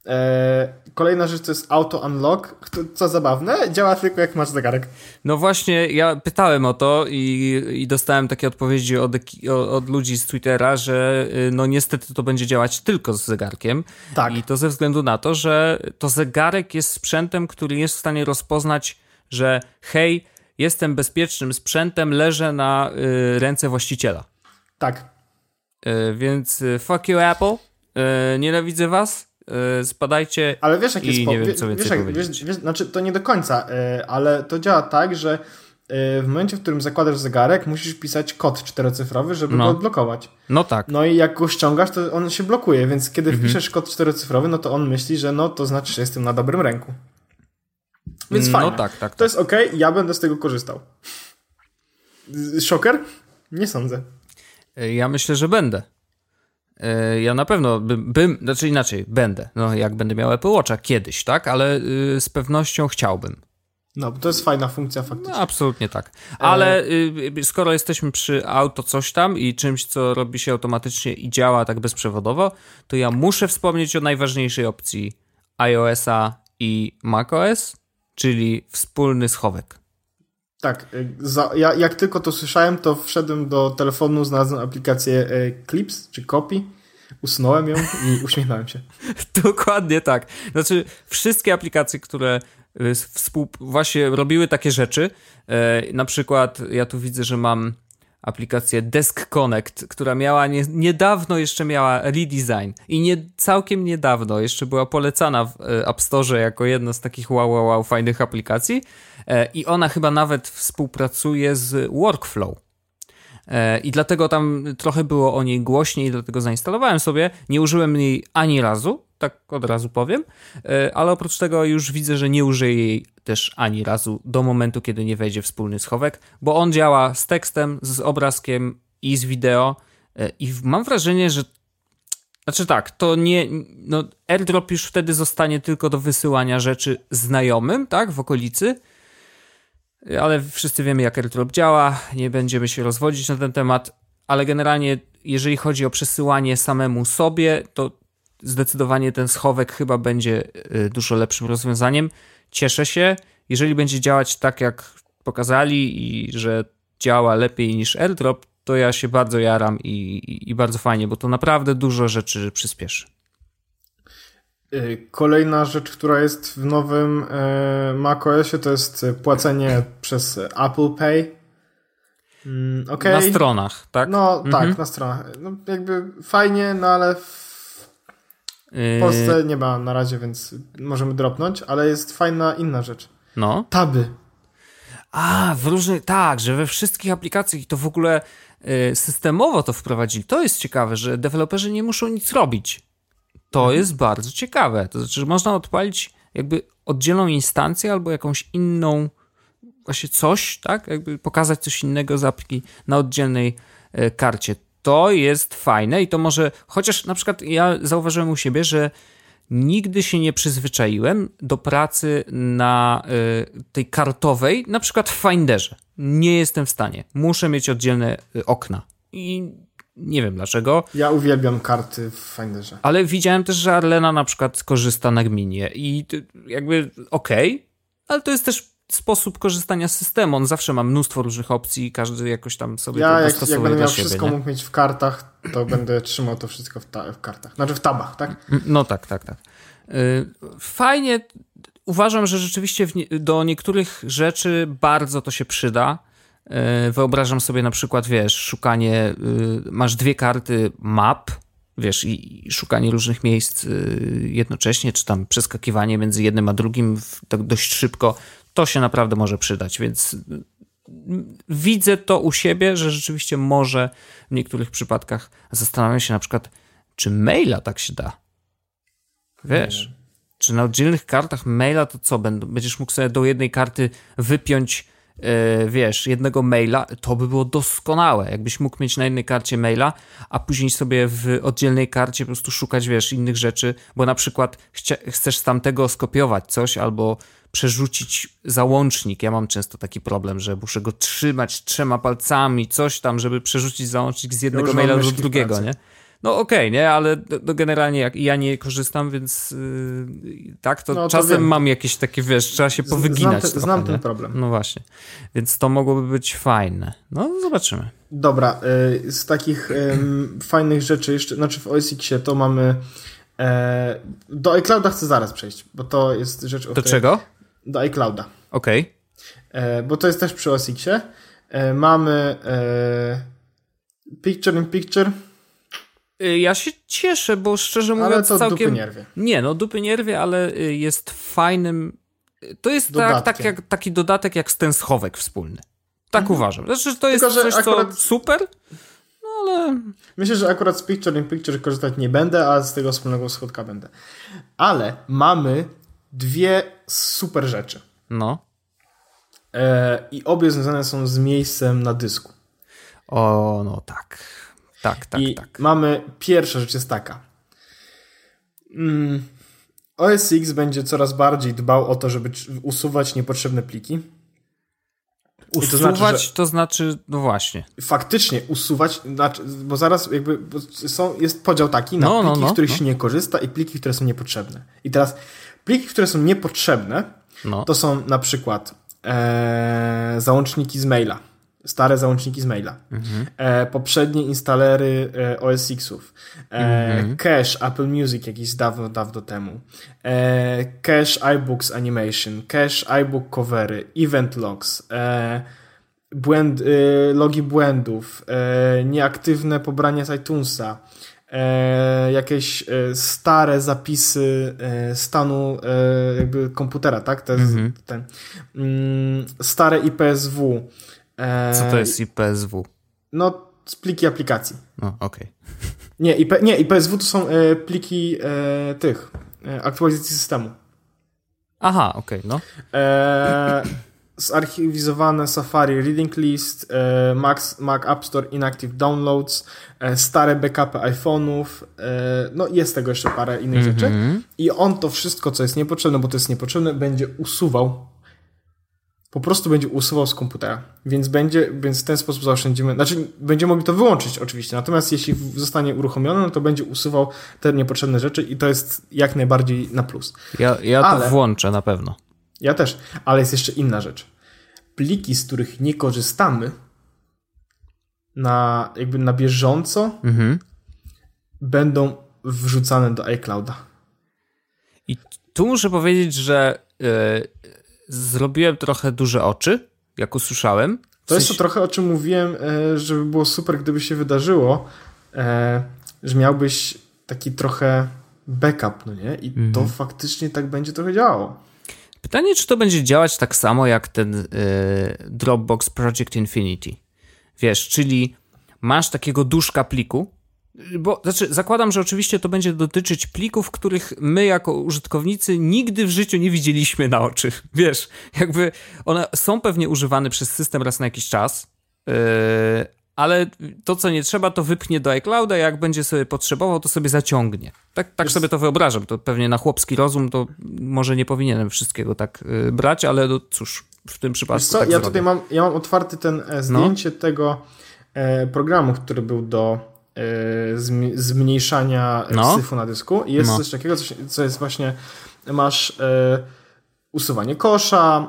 E, kolejna rzecz to jest auto unlock, co zabawne, działa tylko jak masz zegarek. No właśnie, ja pytałem o to i, i dostałem takie odpowiedzi od, od ludzi z Twittera, że y, no niestety to będzie działać tylko z zegarkiem. Tak. I to ze względu na to, że to zegarek jest sprzętem, który jest w stanie rozpoznać, że hej, jestem bezpiecznym sprzętem, leżę na y, ręce właściciela. Tak. Y, więc y, fuck you Apple, y, nienawidzę was, y, spadajcie Ale wiesz, jak i nie wiem, wie- co więcej wiesz, jak, powiedzieć. wiesz, wiesz, Znaczy, to nie do końca, y, ale to działa tak, że y, w momencie, w którym zakładasz zegarek, musisz pisać kod czterocyfrowy, żeby No. go odblokować. No tak. No i jak go ściągasz, to on się blokuje, więc kiedy Mhm. wpiszesz kod czterocyfrowy, no to on myśli, że no to znaczy, że jestem na dobrym ręku. Więc No fajnie. tak, tak, To tak. jest ok, ja będę z tego korzystał. Szoker? Nie sądzę. E, Ja myślę, że będę. E, Ja na pewno bym, bym, znaczy inaczej, będę. No, jak będę miał Apple Watcha kiedyś, tak? Ale y, z pewnością chciałbym. No, bo to jest fajna funkcja faktycznie. No, absolutnie tak. Ale y, y, skoro jesteśmy przy auto coś tam i czymś, co robi się automatycznie i działa tak bezprzewodowo, to ja muszę wspomnieć o najważniejszej opcji iOS-a i macOS, czyli wspólny schowek. Tak, y, za, ja, jak tylko to słyszałem, to wszedłem do telefonu, znalazłem aplikację y, Clips czy Copy, usunąłem ją i uśmiechnąłem się. Dokładnie tak. Znaczy, wszystkie aplikacje, które y, współ, właśnie robiły takie rzeczy, e, na przykład ja tu widzę, że mam aplikację Desk Connect, która miała nie, niedawno jeszcze miała redesign i nie całkiem niedawno jeszcze była polecana w e, App Store jako jedna z takich wow, wow, wow fajnych aplikacji e, i ona chyba nawet współpracuje z Workflow. E, I dlatego tam trochę było o niej głośniej, dlatego zainstalowałem sobie. Nie użyłem jej ani razu, tak od razu powiem, e, ale oprócz tego już widzę, że nie użyję jej też ani razu do momentu, kiedy nie wejdzie wspólny schowek, bo on działa z tekstem, z obrazkiem i z wideo. e, I mam wrażenie, że. Znaczy tak, to nie. No, airdrop już wtedy zostanie tylko do wysyłania rzeczy znajomym, tak, w okolicy. ale wszyscy wiemy, jak AirDrop działa, nie będziemy się rozwodzić na ten temat, ale generalnie, jeżeli chodzi o przesyłanie samemu sobie, to zdecydowanie ten schowek chyba będzie y, dużo lepszym rozwiązaniem. Cieszę się, jeżeli będzie działać tak, jak pokazali i że działa lepiej niż AirDrop, to ja się bardzo jaram i, i, i bardzo fajnie, bo to naprawdę dużo rzeczy przyspieszy. Y, Kolejna rzecz, która jest w nowym e, macOSie, to jest płacenie przez Apple Pay. Mm, okej. Na stronach, tak? No Mhm. tak, na stronach. No, jakby fajnie, no ale w Yy, Polsce nie ma na razie, więc możemy dropnąć, ale jest fajna inna rzecz. no. Taby. A, w różnych, tak, że we wszystkich aplikacjach i to w ogóle y, systemowo to wprowadzili. To jest ciekawe, że deweloperzy nie muszą nic robić. To Mhm. jest bardzo ciekawe. To znaczy, że można odpalić jakby oddzielną instancję albo jakąś inną, właśnie coś, tak? Jakby pokazać coś innego z apki na oddzielnej y, karcie. To jest fajne i to może, chociaż na przykład ja zauważyłem u siebie, że nigdy się nie przyzwyczaiłem do pracy na y, tej kartowej, na przykład w Finderze. Nie jestem w stanie. Muszę mieć oddzielne y, okna. I nie wiem dlaczego, Ja uwielbiam karty w Finderze. ale widziałem też, że Arlena na przykład korzysta na gminie i jakby okej, ale to jest też sposób korzystania z systemu. On zawsze ma mnóstwo różnych opcji, każdy jakoś tam sobie Ja to jak, jak dostosowuje będę do miał siebie. wszystko nie? mógł mieć w kartach, to będę trzymał to wszystko w, ta, w kartach. Znaczy w tabach, tak? No tak, tak, tak. Y, Fajnie. Uważam, że rzeczywiście do niektórych rzeczy bardzo to się przyda. Y, Wyobrażam sobie na przykład, wiesz, szukanie, y, masz dwie karty map, wiesz, i, i szukanie różnych miejsc jednocześnie, czy tam przeskakiwanie między jednym a drugim tak dość szybko, to się naprawdę może przydać, więc y, widzę to u siebie, że rzeczywiście może w niektórych przypadkach zastanawiam się na przykład, czy maila tak się da. Wiesz, czy na oddzielnych kartach maila to co, będziesz mógł sobie do jednej karty wypiąć, e, wiesz, jednego maila, to by było doskonałe, jakbyś mógł mieć na jednej karcie maila, a później sobie w oddzielnej karcie po prostu szukać, wiesz, innych rzeczy, bo na przykład chcesz z tamtego skopiować coś albo przerzucić załącznik. Ja mam często taki problem, że muszę go trzymać trzema palcami, coś tam, żeby przerzucić załącznik z jednego mam maila do drugiego, pracy. nie? No okej, nie, ale do generalnie jak ja nie korzystam, więc yy, tak, to, No, to czasem wiem. mam jakieś takie, wiesz, trzeba się powyginać Znam, te, trochę, znam ten problem. No właśnie, więc to mogłoby być fajne. No zobaczymy. Dobra, y, z takich fajnych rzeczy jeszcze, znaczy w OS Xie to mamy e, do iClouda chcę zaraz przejść, bo to jest rzecz o Do której- czego? Do iClouda. Okej. E, bo to jest też przy OS Xie. E, mamy e, Picture in Picture, Y, Ja się cieszę, bo szczerze mówiąc ale to całkiem... dupy nie rwie. Nie, no dupy nie rwie, ale y, jest fajnym... To jest tak, tak jak, taki dodatek jak ten schowek wspólny. Tak uważam. Znaczy, że to jest Mhm. Tylko, coś, co akurat- super, no ale... Myślę, że akurat z Picture in Picture korzystać nie będę, a z tego wspólnego schodka będę. Ale mamy dwie super rzeczy. No. E, I obie związane są z miejscem na dysku. O, no tak. Tak, tak, I tak. mamy, pierwsza rzecz jest taka. Mm, OS X będzie coraz bardziej dbał o to, żeby usuwać niepotrzebne pliki. to Usuwać znaczy, to znaczy, no właśnie. Faktycznie usuwać, znaczy, bo zaraz jakby bo są, jest podział taki na No, no, pliki, no, z których no. się nie korzysta i pliki, które są niepotrzebne. I teraz pliki, które są niepotrzebne, No. to są na przykład e, załączniki z maila. Stare załączniki z maila. Mhm. E, poprzednie instalery e, OS X-ów. E, Mhm. Cache Apple Music jakiś dawno, dawno temu. E, cache iBooks Animation. Cache iBook covery. Event logs. E, błęd, logi błędów. Nieaktywne pobranie z iTunesa. E, jakieś e, stare zapisy e, stanu e, jakby komputera, tak? Te, Mhm. ten, mm, stare IPSW. Co to jest IPSW? No, pliki aplikacji. No, okej. Nie, IP, nie, IPSW to są pliki tych, aktualizacji systemu. Aha, okej, no. E, zarchiwizowane Safari Reading List, e, Mac, Mac App Store Inactive Downloads, e, stare backupy iPhone'ów, e, no jest tego jeszcze parę innych rzeczy. Mhm. I on to wszystko, co jest niepotrzebne, bo to jest niepotrzebne, będzie usuwał po prostu będzie usuwał z komputera. Więc będzie, więc w ten sposób zaoszczędzimy, znaczy będziemy mogli to wyłączyć oczywiście, natomiast jeśli zostanie uruchomione, no to będzie usuwał te niepotrzebne rzeczy i to jest jak najbardziej na plus. Ja, ja to Ale- włączę na pewno. Ja też, ale jest jeszcze inna rzecz. Pliki, z których nie korzystamy na jakby na bieżąco Mhm. będą wrzucane do iClouda. I tu muszę powiedzieć, że e, zrobiłem trochę duże oczy, jak usłyszałem. W To jest to sensie- trochę o czym mówiłem, e, żeby było super, gdyby się wydarzyło, e, że miałbyś taki trochę backup, no nie? I Mhm. to faktycznie tak będzie trochę działało. Pytanie, czy to będzie działać tak samo jak ten e, Dropbox Project Infinity. Wiesz, czyli masz takiego duszka pliku, bo znaczy zakładam, że oczywiście to będzie dotyczyć plików, których my jako użytkownicy nigdy w życiu nie widzieliśmy na oczy. Wiesz, jakby one są pewnie używane przez system raz na jakiś czas, yy, ale to, co nie trzeba, to wypchnie do iClouda, jak będzie sobie potrzebował, to sobie zaciągnie. Tak, tak sobie to wyobrażam. To pewnie na chłopski rozum to może nie powinienem wszystkiego tak yy, brać, ale no cóż, w tym przypadku Wiesz co, tak ja zrobię. tutaj mam, ja mam otwarty ten e, zdjęcie tego e, programu, który był do e, zm- zmniejszania No. syfu na dysku. I jest No. coś takiego, co, co jest właśnie, masz e, usuwanie kosza,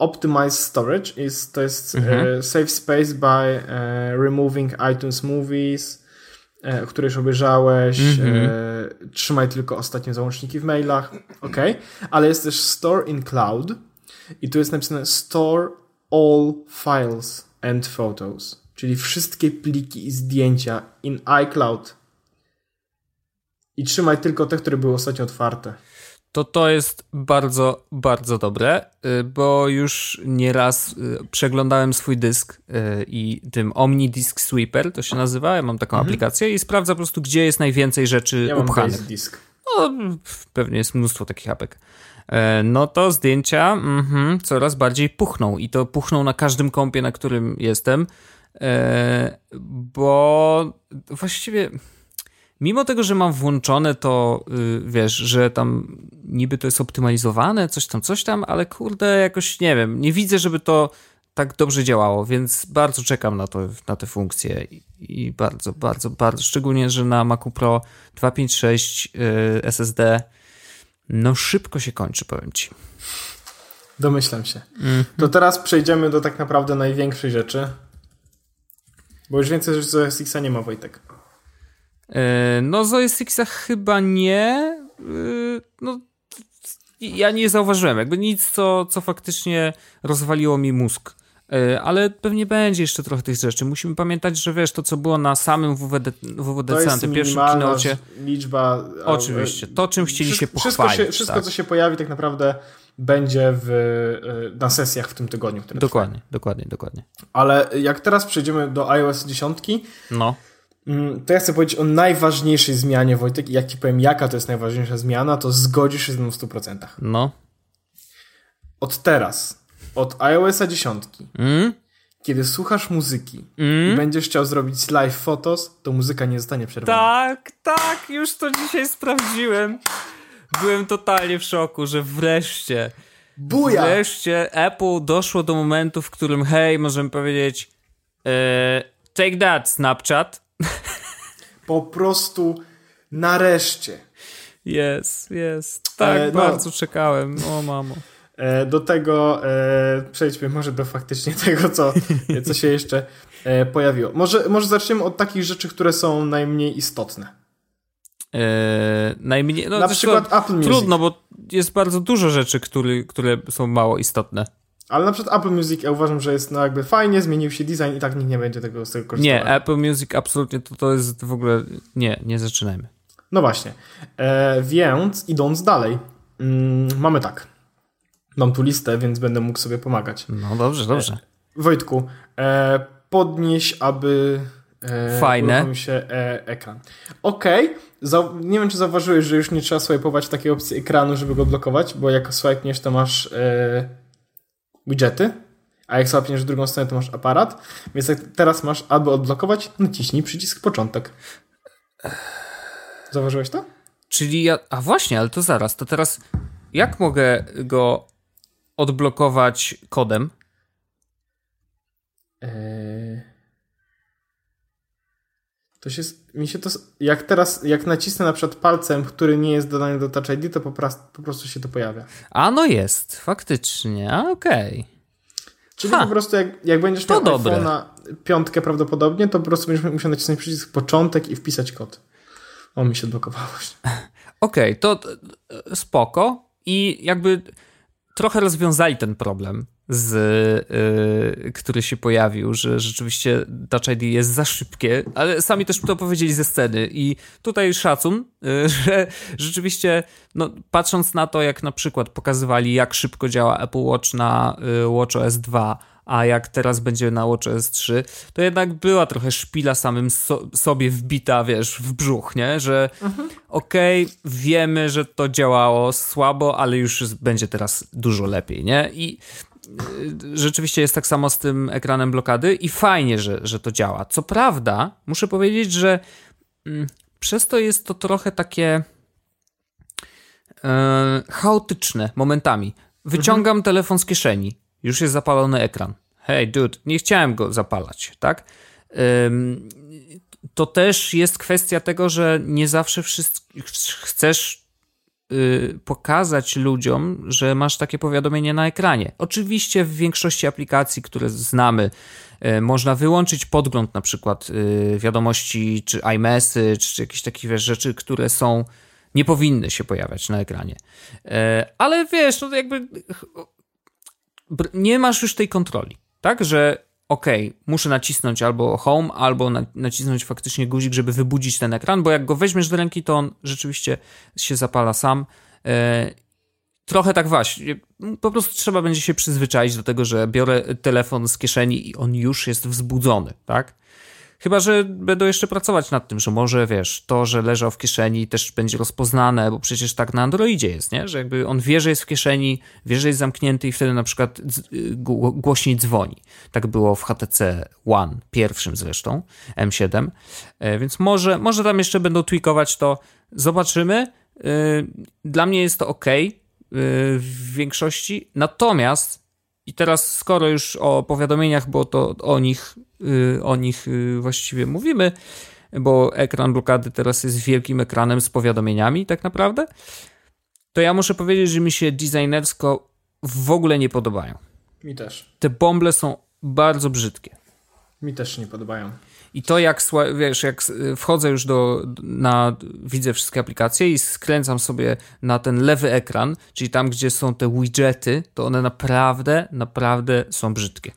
optimize storage, jest, to jest Mhm. e, save space by e, removing iTunes movies, e, które już obejrzałeś, Mhm. e, trzymaj tylko ostatnie załączniki w mailach, ok, ale jest też store in cloud i tu jest napisane store all files and photos, czyli wszystkie pliki i zdjęcia in iCloud i trzymaj tylko te, które były ostatnio otwarte. To to jest bardzo, bardzo dobre, y, bo już nieraz y, przeglądałem swój dysk y, i tym Omni Disk Sweeper to się nazywa, ja mam taką aplikację i sprawdza po prostu, gdzie jest najwięcej rzeczy Mhm. Ja upchanych. No, pewnie jest mnóstwo takich apek. E, No to zdjęcia mhm, coraz bardziej puchną i to puchną na każdym kompie, na którym jestem, e, bo właściwie mimo tego, że mam włączone to, y, wiesz, że tam niby to jest optymalizowane, coś tam, coś tam, ale kurde, jakoś nie wiem, nie widzę, żeby to tak dobrze działało, więc bardzo czekam na, to, na te funkcje i, i bardzo, bardzo, bardzo, szczególnie, że na Macu Pro 256 y, SSD no szybko się kończy, powiem ci. Domyślam się. Mhm. To teraz przejdziemy do tak naprawdę największej rzeczy. Bo już więcej rzeczy z OS Xa nie ma, Wojtek. E, No z OS Xa chyba nie. Y, No ja nie zauważyłem, jakby nic, co, co faktycznie rozwaliło mi mózg. E, Ale pewnie będzie jeszcze trochę tych rzeczy. Musimy pamiętać, że wiesz, to co było na samym WWD, WWDC, na tym pierwszym kinocie. liczba. Oczywiście, to czym chcieli się pochwalić. Wszystko, się, wszystko tak. co się pojawi, tak naprawdę będzie w, na sesjach w tym tygodniu. Które Dokładnie, dokładnie, dokładnie. trwają. Ale jak teraz przejdziemy do iOS 10, No. Mm, to ja chcę powiedzieć o najważniejszej zmianie, Wojtek. I jak ci powiem, jaka to jest najważniejsza zmiana, to zgodzisz się ze mną w 100%. No. Od teraz, od iOS 10, Mm? kiedy słuchasz muzyki Mm? i będziesz chciał zrobić live photos, to muzyka nie zostanie przerwana. Tak, tak, już to dzisiaj sprawdziłem. Byłem totalnie w szoku, że wreszcie, Buja! wreszcie Apple doszło do momentu, w którym hej, możemy powiedzieć e, take that Snapchat. Po prostu nareszcie. Jest, jest. Tak, E, no. bardzo czekałem. O mamo. E, Do tego e, przejdźmy może do faktycznie tego, co, co się jeszcze e, pojawiło. Może, może zaczniemy od takich rzeczy, które są najmniej istotne. E, najmniej, no, Na przykład Apple Music. Trudno, bo jest bardzo dużo rzeczy, który, które są mało istotne. Ale na przykład Apple Music ja uważam, że jest no jakby fajnie, zmienił się design i tak nikt nie będzie tego, z tego korzystał. Nie, Apple Music absolutnie to, to jest w ogóle. Nie, nie zaczynajmy. No właśnie. E, więc idąc dalej, mm, mamy tak. Mam tu listę, więc będę mógł sobie pomagać. No dobrze, dobrze. Wojtku, e, podnieś, aby e, Fajne. się e, ekran. Okej, Zau- nie wiem, czy zauważyłeś, że już nie trzeba swipe'ować takiej opcji ekranu, żeby go blokować, bo jak swipe'niesz, to masz e, widgety, a jak złapiesz w drugą stronę, to masz aparat, więc jak teraz masz, aby odblokować, naciśnij przycisk początek. Zauważyłeś to? Czyli ja, a właśnie, ale to zaraz, to teraz jak mogę go odblokować kodem? Eee... To się, mi się to, jak teraz, jak nacisnę na przykład palcem, który nie jest dodany do Touch ID, to po prostu, po prostu się to pojawia. A no jest, faktycznie, a okej. Czyli Ha. po prostu jak, jak będziesz To miał iPhone'a piątkę prawdopodobnie, to po prostu będziesz musiał nacisnąć przycisk początek i wpisać kod. O, mi się odblokowało. Okej, to e, spoko i jakby trochę rozwiązali ten problem, z, y, który się pojawił, że rzeczywiście Touch ID jest za szybkie, ale sami też to powiedzieli ze sceny i tutaj szacun, y, że rzeczywiście no, patrząc na to, jak na przykład pokazywali, jak szybko działa Apple Watch na y, WatchOS 2, a jak teraz będzie na WatchOS 3, to jednak była trochę szpila samym so, sobie wbita, wiesz, w brzuch, nie? Że okej, wiemy, że to działało słabo, ale już będzie teraz dużo lepiej, nie? I rzeczywiście jest tak samo z tym ekranem blokady i fajnie, że, że to działa. Co prawda, muszę powiedzieć, że mm, przez to jest to trochę takie e, chaotyczne momentami. Wyciągam telefon z kieszeni, już jest zapalony ekran. Hej, dude, nie chciałem go zapalać, tak? To też jest kwestia tego, że nie zawsze wszystk- ch- chcesz y, pokazać ludziom, że masz takie powiadomienie na ekranie. Oczywiście w większości aplikacji, które znamy, y, można wyłączyć podgląd na przykład y, wiadomości, czy iMessage, czy jakieś takie rzeczy, które są nie powinny się pojawiać na ekranie. Ale wiesz, no to jakby nie masz już tej kontroli, tak? Że okej, muszę nacisnąć albo home, albo na, nacisnąć faktycznie guzik, żeby wybudzić ten ekran, bo jak go weźmiesz do ręki, to on rzeczywiście się zapala sam. E, trochę tak właśnie. Po prostu trzeba będzie się przyzwyczaić do tego, że biorę telefon z kieszeni i on już jest wzbudzony, tak? Chyba, że będą jeszcze pracować nad tym, że może wiesz, to, że leżał w kieszeni też będzie rozpoznane, bo przecież tak na Androidzie jest, nie? Że jakby on wie, że jest w kieszeni, wie, że jest zamknięty i wtedy na przykład y, gło- głośniej dzwoni. Tak było w HTC One, pierwszym zresztą, M7. E, Więc może, może tam jeszcze będą tweakować to. Zobaczymy. Y, Dla mnie jest to ok w większości. Natomiast i teraz, skoro już o powiadomieniach, bo to o nich, y, o nich y, właściwie mówimy, bo ekran blokady teraz jest wielkim ekranem z powiadomieniami, tak naprawdę, to ja muszę powiedzieć, że mi się designersko w ogóle nie podobają. Mi też. Te bąble są bardzo brzydkie. Mi też się nie podobają. I to jak, wiesz, jak wchodzę już do, na, widzę wszystkie aplikacje i skręcam sobie na ten lewy ekran, czyli tam, gdzie są te widgety, to one naprawdę, naprawdę są brzydkie.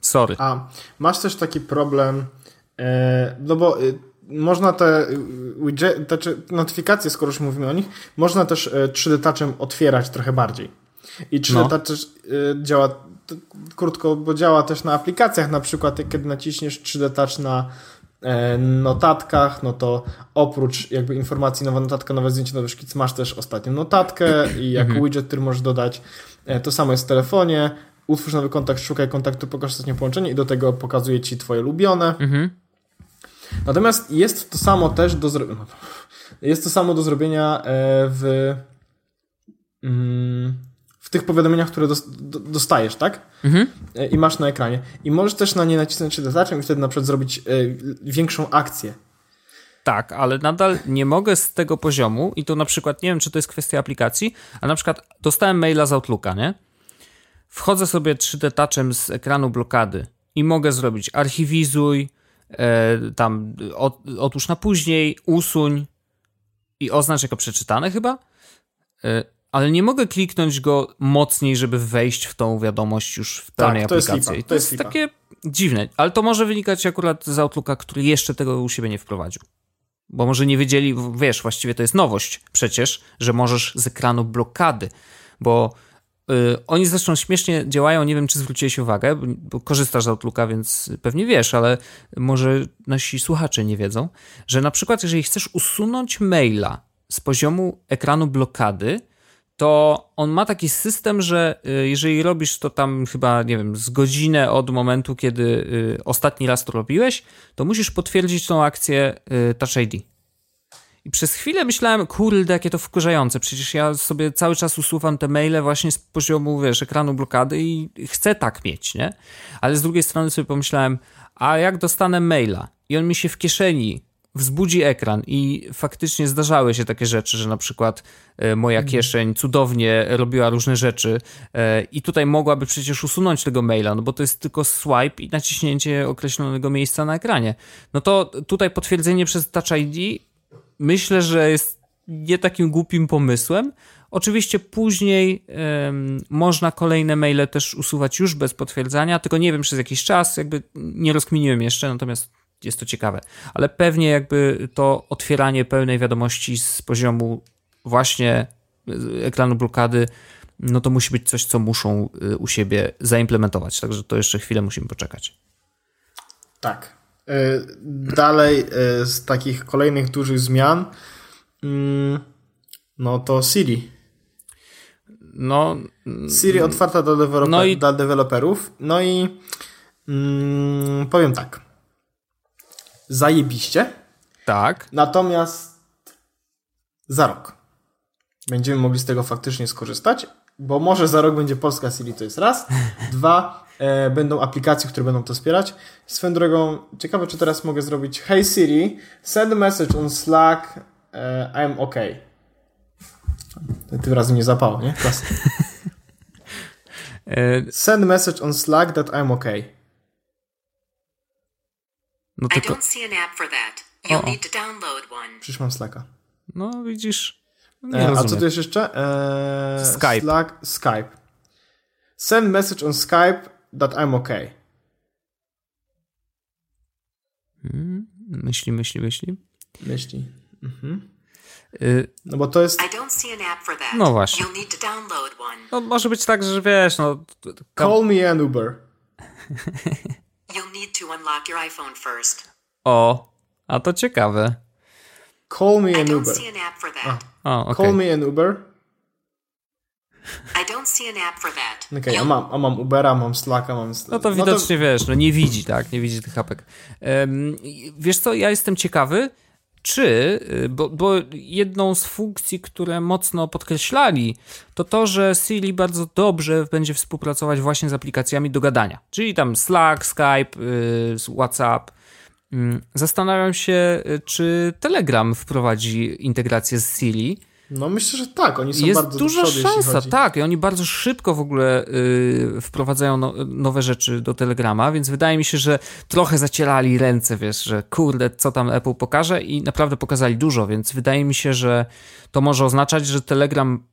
Sorry. A masz też taki problem, e, no bo y, można te, y, widget, te notyfikacje, skoro już mówimy o nich, można też e, 3D Touchem otwierać trochę bardziej. I 3D No. Też, y, działa krótko, bo działa też na aplikacjach, na przykład jak- kiedy naciśniesz 3D Touch na e, notatkach, no to oprócz jakby informacji nowa notatka, nowe zdjęcie, nowy szkic, masz też ostatnią notatkę i jako widget, który możesz dodać. E, To samo jest w telefonie. Utwórz nowy kontakt, szukaj kontaktu, pokaż ostatnie połączenie i do tego pokazuje ci twoje ulubione. Mhm. Natomiast jest to samo też do zrobienia. Jest to samo do zrobienia e, w, mm, w tych powiadomieniach, które dos- do- dostajesz, tak? Mhm. E, I masz na ekranie. I możesz też na nie nacisnąć 3D Touchem i wtedy na przykład zrobić e, większą akcję. Tak, ale nadal nie mogę z tego poziomu i to na przykład, nie wiem, czy to jest kwestia aplikacji, a na przykład dostałem maila z Outlooka, nie? Wchodzę sobie 3D Touchem z ekranu blokady i mogę zrobić archiwizuj, e, tam od, otóż na później, usuń i oznacz jako przeczytane chyba, ale nie mogę kliknąć go mocniej, żeby wejść w tą wiadomość już w pełnej to jest aplikacji. lipa, I to to jest jest takie dziwne, ale to może wynikać akurat z Outlooka, który jeszcze tego u siebie nie wprowadził. Bo może nie wiedzieli, wiesz, właściwie to jest nowość przecież, że możesz z ekranu blokady, bo y, oni zresztą śmiesznie działają, nie wiem, czy zwróciłeś uwagę, bo, bo korzystasz z Outlooka, więc pewnie wiesz, ale może nasi słuchacze nie wiedzą, że na przykład jeżeli chcesz usunąć maila z poziomu ekranu blokady, to on ma taki system, że y, jeżeli robisz to tam chyba, nie wiem, z godzinę od momentu, kiedy y, ostatni raz to robiłeś, to musisz potwierdzić tą akcję y, Touch ID. I przez chwilę myślałem, kurde, jakie to wkurzające, przecież ja sobie cały czas usuwam te maile właśnie z poziomu, wiesz, ekranu blokady i chcę tak mieć, nie? Ale z drugiej strony sobie pomyślałem, a jak dostanę maila i on mi się w kieszeni wzbudzi ekran i faktycznie zdarzały się takie rzeczy, że na przykład e, moja Mhm. kieszeń cudownie robiła różne rzeczy e, i tutaj mogłaby przecież usunąć tego maila, no bo to jest tylko swipe i naciśnięcie określonego miejsca na ekranie. No to tutaj potwierdzenie przez Touch ID myślę, że jest nie takim głupim pomysłem. Oczywiście później em, można kolejne maile też usuwać już bez potwierdzania, tylko nie wiem przez jakiś czas, jakby nie rozkminiłem jeszcze, natomiast jest to ciekawe. Ale pewnie jakby to otwieranie pełnej wiadomości z poziomu właśnie y, ekranu blokady, no to musi być coś, co muszą y, u siebie zaimplementować. Także to jeszcze chwilę musimy poczekać. Tak. Y, Dalej z takich kolejnych dużych zmian, mm, no to Siri. No, Siri otwarta dla, deweloper, No i- dla deweloperów. No i mm, powiem tak. Zajebiście. tak. Natomiast za rok będziemy mogli z tego faktycznie skorzystać, bo może za rok będzie polska Siri, to jest raz. Dwa, e, będą aplikacje, które będą to wspierać. Swoją drogą, ciekawe, czy teraz mogę zrobić Hey Siri, send message on Slack, e, I'm OK. Tym razem nie zapało, nie? Klasy. E, Send message on Slack that I'm OK. No I tylko, don't see an app for that. You'll need to download one. Przecież mam Slacka. no widzisz. Nie E, a co tu jest jeszcze? E, Skype. Slack, Skype. Send message on Skype that I'm OK. Mm, Myśli, myśli, myśli. Myśli. Y, No bo to jest. I don't see an app for that. No właśnie. You'll need to download one. No może być tak, że wiesz, no... Call me an Uber. You'll need to unlock your iPhone first. O, a to ciekawe. Call me I an don't Uber. see an app for that. O, okej. Call me an Uber. I don't see an app for that. Okej, a, You'll- mam, a mam Ubera, mam Slacka, mam. No to widocznie wiesz, no nie widzi, tak? Nie widzi tych apek. I wiesz co, ja jestem ciekawy, czy, y, bo, bo jedną z funkcji, które mocno podkreślali, to to, że Siri bardzo dobrze będzie współpracować właśnie z aplikacjami do gadania. Czyli tam Slack, Skype, y, WhatsApp. Mm, Zastanawiam się, y, czy Telegram wprowadzi integrację z Siri. No myślę, że tak, oni są Jest bardzo duża do przodu, szansa, tak. I oni bardzo szybko w ogóle y, wprowadzają no, nowe rzeczy do Telegrama, więc wydaje mi się, że trochę zacierali ręce, wiesz, że kurde, co tam Apple pokaże i naprawdę pokazali dużo, więc wydaje mi się, że to może oznaczać, że Telegram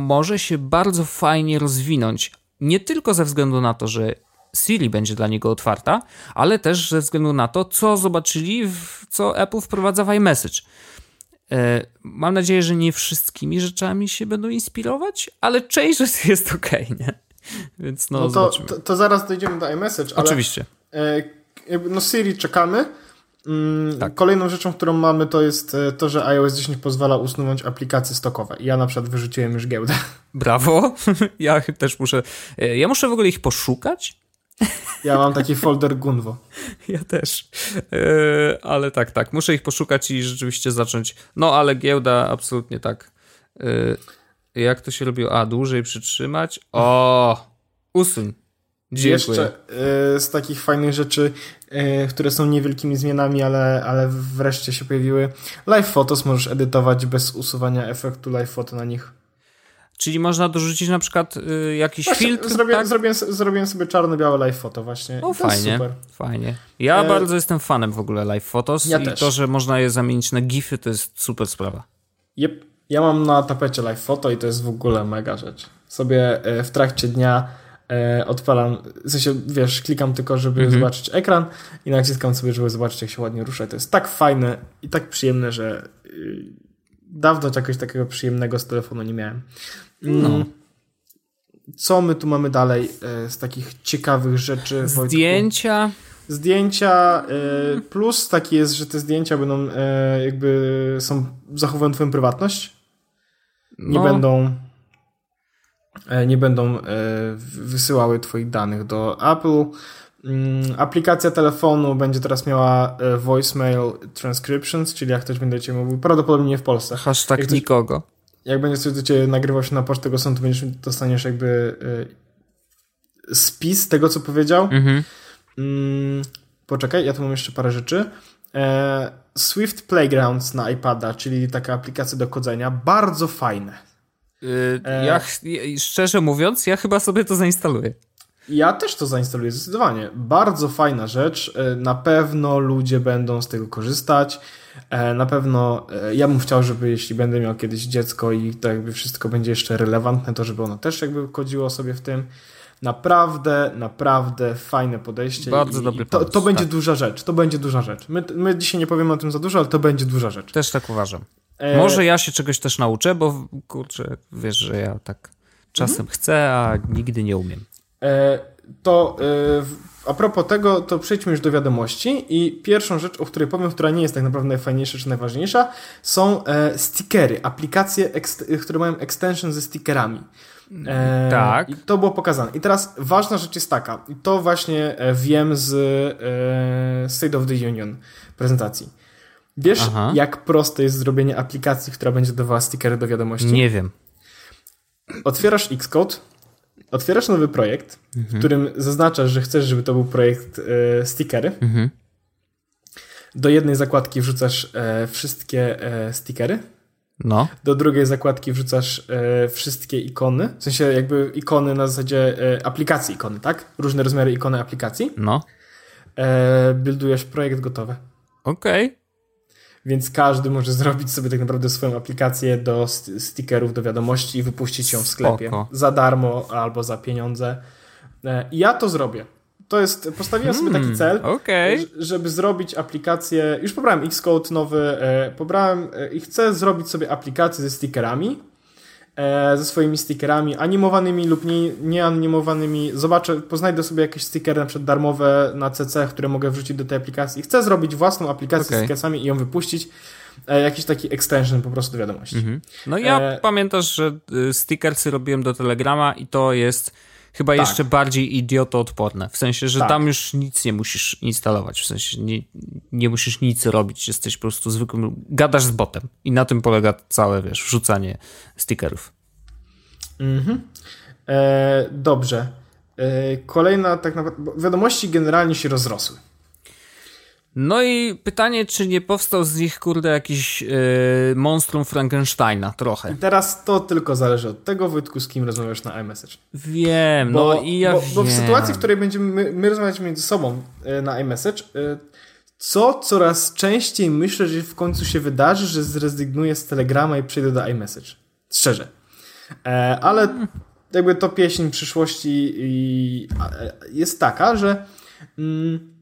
może się bardzo fajnie rozwinąć. Nie tylko ze względu na to, że Siri będzie dla niego otwarta, ale też ze względu na to, co zobaczyli, w, co Apple wprowadza w iMessage. E, Mam nadzieję, że nie wszystkimi rzeczami się będą inspirować, ale część rzeczy jest okej, nie? Więc no, No to, to, to zaraz dojdziemy do iMessage, Oczywiście. e, no Siri czekamy. Mm, Tak. Kolejną rzeczą, którą mamy, to jest e, to, że iOS 10 pozwala usunąć aplikacje stokowe. Ja na przykład wyrzuciłem już giełdę. Brawo. Ja też muszę. Ja muszę w ogóle ich poszukać. Ja mam taki folder Gunwo. Ja też. E, Ale tak, tak. Muszę ich poszukać i rzeczywiście zacząć. No, ale giełda absolutnie tak. E, Jak to się robiło? A, dłużej przytrzymać. O! Usuń. Dziękuję. Jeszcze e, z takich fajnych rzeczy, które są niewielkimi zmianami, ale, ale wreszcie się pojawiły. Live Photos możesz edytować bez usuwania efektu live photo na nich. Czyli można dorzucić na przykład y, jakiś Właśnie filtr. zrobiłem, tak? zrobiłem, zrobiłem sobie czarno-białe live photo właśnie. O, I to jest fajnie, fajnie. Ja E, bardzo jestem fanem w ogóle live photos Ja i też. to, że można je zamienić na gify, to jest super sprawa. Yep. Ja mam na tapecie live photo i to jest w ogóle mega rzecz. Sobie e, w trakcie dnia e, odpalam, w sensie, wiesz, klikam tylko, żeby Mhm. zobaczyć ekran i naciskam sobie, żeby zobaczyć, jak się ładnie rusza. I to jest tak fajne i tak przyjemne, że y, dawno czegoś takiego przyjemnego z telefonu nie miałem. Mm, No. Co my tu mamy dalej e, z takich ciekawych rzeczy? Wojtku? Zdjęcia. Zdjęcia e, plus taki jest, że te zdjęcia będą e, jakby są zachowują twoją prywatność. Nie No, będą nie będą wysyłały twoich danych do Apple. Mm, Aplikacja telefonu będzie teraz miała e, voicemail transcriptions, czyli jak ktoś będzie cię mówił, prawdopodobnie nie w Polsce. Hashtag Jak ktoś- nikogo. Jak będzie coś do ciebie nagrywał się na pocztę głosu, to będziesz, dostaniesz jakby e, spis tego, co powiedział. Mhm. Mm, Poczekaj, ja tu mam jeszcze parę rzeczy. E, Swift Playgrounds na iPada, czyli taka aplikacja do kodzenia, bardzo fajne. Yy, ja, szczerze mówiąc, ja chyba sobie to zainstaluję. Ja też to zainstaluję zdecydowanie. Bardzo fajna rzecz. E, Na pewno ludzie będą z tego korzystać. E, Na pewno e, ja bym chciał, żeby jeśli będę miał kiedyś dziecko i to jakby wszystko będzie jeszcze relevantne, to żeby ono też jakby chodziło sobie w tym. Naprawdę, naprawdę fajne podejście. Bardzo i, dobry i to, pomysł, to będzie tak. duża rzecz. To będzie duża rzecz. My, my dzisiaj nie powiemy o tym za dużo, ale to będzie duża rzecz. Też tak uważam. E, Może ja się czegoś też nauczę, bo kurczę, wiesz, że ja tak czasem Mhm. chcę, a nigdy nie umiem. E, To e, a propos tego, to przejdźmy już do wiadomości i pierwszą rzecz, o której powiem, która nie jest tak naprawdę najfajniejsza czy najważniejsza, są e, stickery, aplikacje, które mają extension ze stickerami. E, Tak. I to było pokazane. I teraz ważna rzecz jest taka, i to właśnie wiem z e, State of the Union prezentacji. Wiesz, Aha. jak proste jest zrobienie aplikacji, która będzie dawała stickery do wiadomości? Nie wiem. Otwierasz Xcode, otwierasz nowy projekt, w którym zaznaczasz, że chcesz, żeby to był projekt e, stickery. Mhm. Do jednej zakładki wrzucasz e, wszystkie e, stickery, No, do drugiej zakładki wrzucasz e, wszystkie ikony, w sensie jakby ikony na zasadzie e, aplikacji ikony, tak? Różne rozmiary ikony aplikacji. no. E, buildujesz projekt gotowy. Okej. Więc każdy może zrobić sobie tak naprawdę swoją aplikację do st- stickerów, do wiadomości i wypuścić ją w sklepie. Spoko. Za darmo albo za pieniądze. E, I ja to zrobię. To jest, postawiłem sobie taki cel, Hmm, okej. ż- żeby zrobić aplikację. Już pobrałem Xcode nowy, e, pobrałem e, i chcę zrobić sobie aplikację ze stickerami. E, ze swoimi stickerami animowanymi lub nie, nieanimowanymi. Zobaczę, poznajdę sobie jakieś stickery na przykład darmowe na CC, które mogę wrzucić do tej aplikacji. Chcę zrobić własną aplikację Okej. z stickersami i ją wypuścić. E, jakiś taki extension po prostu do wiadomości. Mhm. No ja E, pamiętasz, że y, stickersy robiłem do Telegrama i to jest chyba Tak. jeszcze bardziej idiotoodporne. W sensie, że Tak. tam już nic nie musisz instalować. W sensie nie, nie musisz nic robić. Jesteś po prostu zwykłym... Gadasz z botem. I na tym polega całe, wiesz, wrzucanie stickerów. Mhm. E, dobrze. E, kolejna tak naprawdę. Wiadomości generalnie się rozrosły. No i pytanie, czy nie powstał z nich, kurde, jakiś yy, monstrum Frankensteina trochę. I teraz to tylko zależy od tego, Wojtku, z kim rozmawiasz na iMessage. Wiem, Bo, no i ja bo, wiem. bo w sytuacji, w której będziemy my, my rozmawiać między sobą e, na iMessage, e, co coraz częściej myślę, że w końcu się wydarzy, że zrezygnuję z Telegrama i przejdę do iMessage. Szczerze. E, ale jakby to pieśń przyszłości i, a, e, jest taka, że mm,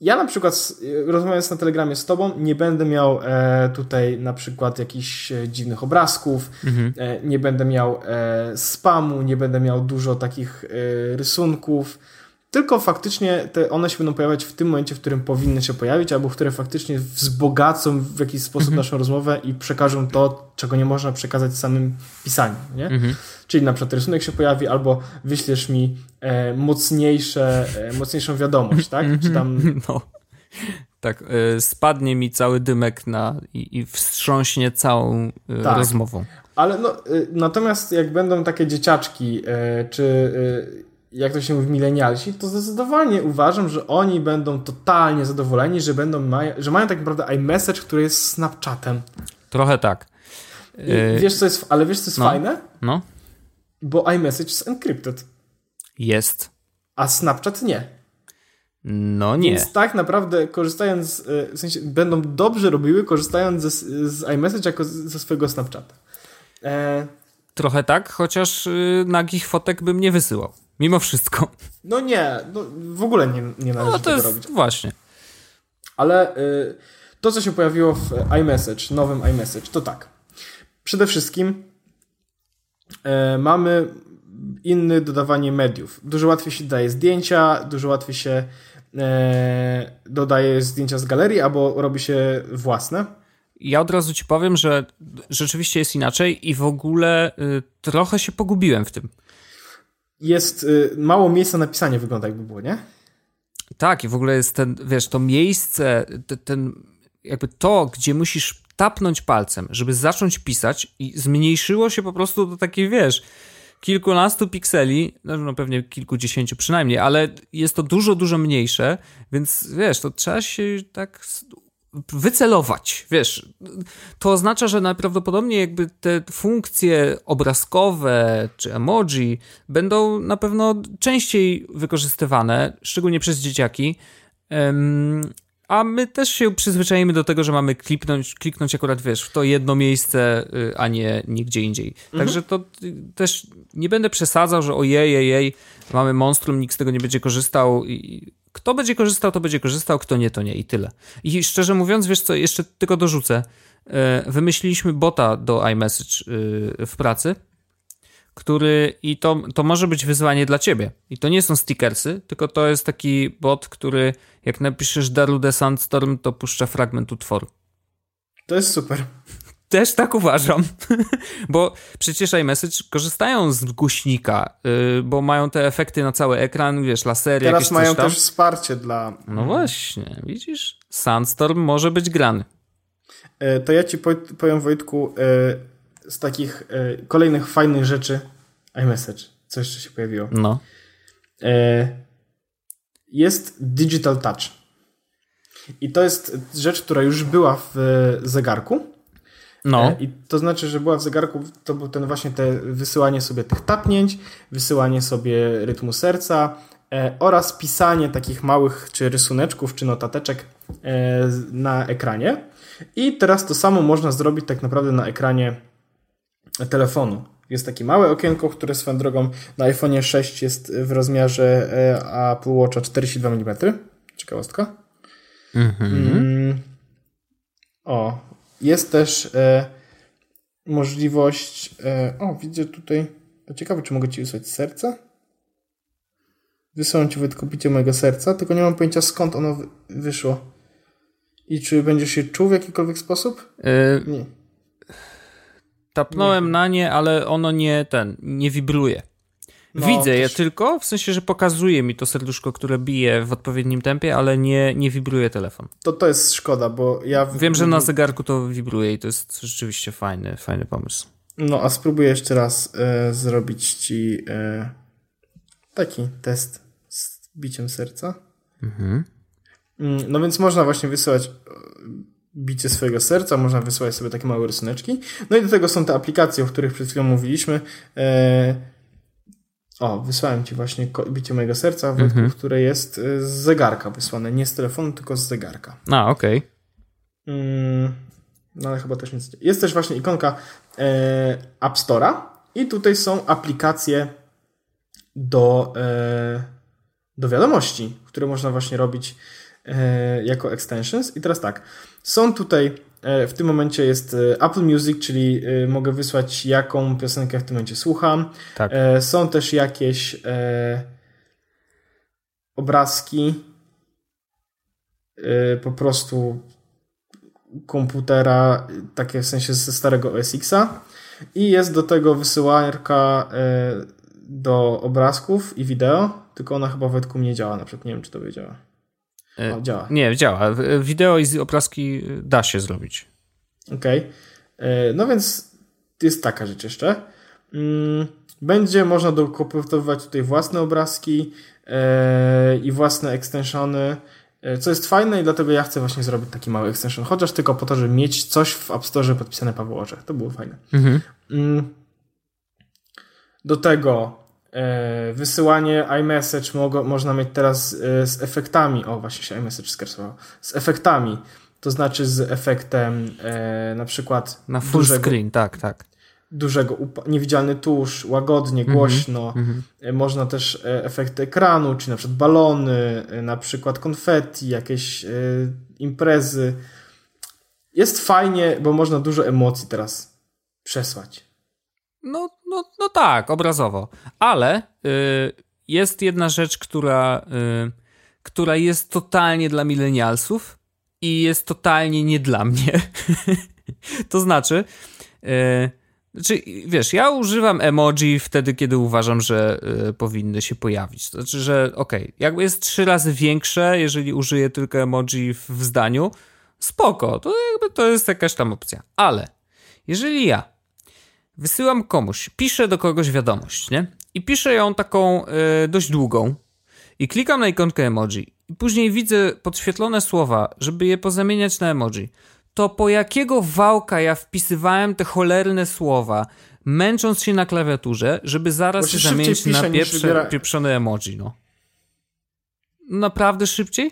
ja na przykład rozmawiając na Telegramie z tobą nie będę miał e, tutaj na przykład jakichś e, dziwnych obrazków, e, nie będę miał e, spamu, nie będę miał dużo takich e, rysunków, tylko faktycznie te, one się będą pojawiać w tym momencie, w którym powinny się pojawić, albo które faktycznie wzbogacą w jakiś sposób naszą rozmowę i przekażą to, czego nie można przekazać samym pisaniem, nie? Mhm. Czyli na przykład rysunek się pojawi, albo wyślesz mi e, mocniejsze, e, mocniejszą wiadomość, tak? Czy tam No. Tak, y, spadnie mi cały dymek na, i, i wstrząśnie całą y, Tak. rozmową. Ale no, y, natomiast jak będą takie dzieciaczki, czy jak to się mówi, milenialsi, to zdecydowanie uważam, że oni będą totalnie zadowoleni, że będą maja, że mają tak naprawdę iMessage, który jest Snapchatem. Trochę tak. I wiesz, co jest, ale wiesz, co jest no. fajne? No, Bo iMessage jest encrypted, jest. a Snapchat nie. No nie. Więc tak naprawdę korzystając, y, w sensie będą dobrze robiły, korzystając ze, z iMessage jako z- ze swojego Snapchata. E, Trochę tak, chociaż y, nagich fotek bym nie wysyłał. Mimo wszystko. no nie, no, w ogóle nie, nie należy No to tego jest robić. właśnie. Ale y, to, co się pojawiło w iMessage, nowym iMessage, to tak. Przede wszystkim e, mamy inne dodawanie mediów. Dużo łatwiej się daje zdjęcia, dużo łatwiej się e, dodaje zdjęcia z galerii, albo robi się własne. Ja od razu ci powiem, że rzeczywiście jest inaczej i w ogóle y, trochę się pogubiłem w tym. Jest y, mało miejsca na pisanie, wygląda jakby było, nie? Tak, i w ogóle jest ten, wiesz, to miejsce, te, ten, jakby to, gdzie musisz tapnąć palcem, żeby zacząć pisać i zmniejszyło się po prostu do takiej, wiesz, kilkunastu pikseli, no, no pewnie kilkudziesięciu przynajmniej, ale jest to dużo, dużo mniejsze, więc wiesz, to trzeba się tak wycelować, wiesz. To oznacza, że najprawdopodobniej jakby te funkcje obrazkowe czy emoji będą na pewno częściej wykorzystywane, szczególnie przez dzieciaki. A my też się przyzwyczajimy do tego, że mamy kliknąć, kliknąć akurat, wiesz, w to jedno miejsce, y, a nie nigdzie indziej. Także to y, też nie będę przesadzał, że ojej, ojej, mamy monstrum, nikt z tego nie będzie korzystał. I kto będzie korzystał, to będzie korzystał, kto nie, to nie i tyle. I szczerze mówiąc, wiesz co, jeszcze tylko dorzucę. Y, Wymyśliliśmy bota do iMessage w pracy, który i to, to może być wyzwanie dla ciebie. I to nie są stickersy, tylko to jest taki bot, który jak napiszesz Darude Sandstorm, to puszcza fragment utworu. To jest super. Też tak uważam, bo przecież iMessage korzystają z głośnika, yy, bo mają te efekty na cały ekran, wiesz, lasery, jakieś Teraz coś mają też wsparcie dla... No właśnie, widzisz? Sandstorm może być grany. E, To ja ci po- powiem, Wojtku, e, z takich e, kolejnych fajnych rzeczy iMessage. Co jeszcze się pojawiło? No. E, Jest Digital Touch. I to jest rzecz, która już była w zegarku. No. E, I to znaczy, że była w zegarku, to był ten właśnie te wysyłanie sobie tych tapnięć, wysyłanie sobie rytmu serca e, oraz pisanie takich małych czy rysuneczków, czy notateczek e, na ekranie. I teraz to samo można zrobić tak naprawdę na ekranie telefonu. Jest takie małe okienko, które swoją drogą na iPhone 6 jest w rozmiarze e, Apple Watcha 42 mm. Ciekawostka. Mm. O, jest też e, możliwość. E, o, widzę tutaj. Ciekawe, czy mogę ci wysłać serca? Wysyłam ci Wojtku bicie mojego serca, tylko nie mam pojęcia skąd ono wy- wyszło. I czy będziesz się czuł w jakikolwiek sposób? Yy, Nie. Tapnąłem na nie, ale ono nie ten, nie wibruje. No, Widzę je też- tylko, w sensie, że pokazuje mi to serduszko, które bije w odpowiednim tempie, ale nie, nie wibruje telefon. To to jest szkoda, bo ja. w- Wiem, że na zegarku to wibruje i to jest rzeczywiście fajny, fajny pomysł. No, a spróbuję jeszcze raz e, zrobić ci e, taki test z biciem serca. Mm, No więc można właśnie wysyłać e, bicie swojego serca, można wysyłać sobie takie małe rysuneczki. No i do tego są te aplikacje, o których przed chwilą mówiliśmy. E, o, wysłałem ci właśnie bicie mojego serca, Wojtku, które jest e, z zegarka wysłane. Nie z telefonu, tylko z zegarka. A, okej. Mm, no ale chyba też nic. Jest też właśnie ikonka e, App Store'a i tutaj są aplikacje do, e, do wiadomości, które można właśnie robić e, jako extensions. I teraz tak, są tutaj e, w tym momencie jest e, Apple Music, czyli e, mogę wysłać jaką piosenkę w tym momencie słucham. Tak. Są też jakieś obrazki po prostu komputera, takie w sensie ze starego OS Xa i jest do tego wysyłarka do obrazków i wideo, tylko ona chyba w Wojtku nie działa, na przykład nie wiem, czy to działa. E, O, działa. Nie, działa. Wideo i obrazki da się zrobić. Okej. E, No więc jest taka rzecz jeszcze. Mm, Będzie można dokomponować tutaj własne obrazki e, i własne extensiony, e, co jest fajne i dlatego ja chcę właśnie zrobić taki mały extension, chociaż tylko po to, żeby mieć coś w App Store podpisane Paweł Orzech. To było fajne. Mm. Do tego e, wysyłanie iMessage mogo, można mieć teraz e, z efektami. O, właśnie się iMessage skarsował. Z efektami. To znaczy z efektem e, na przykład Na full dużego, screen, tak, tak. dużego niewidzialny tusz, łagodnie, głośno. E, Można też e, efekty ekranu, czy na przykład balony, e, na przykład konfetti, jakieś e, imprezy. Jest fajnie, bo można dużo emocji teraz przesłać. No, no, no tak, obrazowo. Ale y, jest jedna rzecz, która, y, która jest totalnie dla milenialsów i jest totalnie nie dla mnie. to znaczy, y, znaczy, wiesz, ja używam emoji wtedy, kiedy uważam, że y, powinny się pojawić. To znaczy, że okej, jakby jest trzy razy większe, jeżeli użyję tylko emoji w, w zdaniu, spoko, to jakby to jest jakaś tam opcja. Ale jeżeli ja wysyłam komuś, piszę do kogoś wiadomość, nie? I piszę ją taką e, dość długą i klikam na ikonkę emoji i później widzę podświetlone słowa, żeby je pozamieniać na emoji. To po jakiego wałka ja wpisywałem te cholerne słowa, męcząc się na klawiaturze, żeby zaraz je zamienić na pieprze, wybiera- pieprzone emoji, no. Naprawdę szybciej?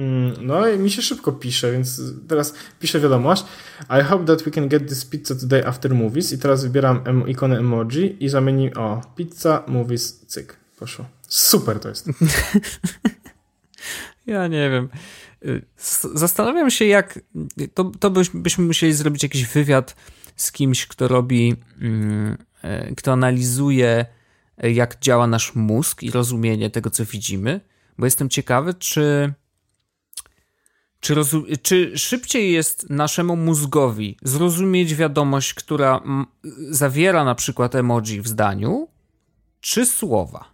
Mm, No i mi się szybko pisze, więc teraz piszę wiadomość. I hope that we can get this pizza today after movies. I teraz wybieram em ikonę emoji i zamieni. O, pizza, movies, cyk. Poszło. Super to jest. Ja nie wiem. Y, Zastanawiam się, jak. To, to byś, byśmy musieli zrobić jakiś wywiad z kimś, kto robi. mm, e, Kto analizuje, e, jak działa nasz mózg i rozumienie tego, co widzimy. Bo jestem ciekawy, czy. Czy, czy szybciej jest naszemu mózgowi zrozumieć wiadomość, która zawiera na przykład emoji w zdaniu, czy słowa?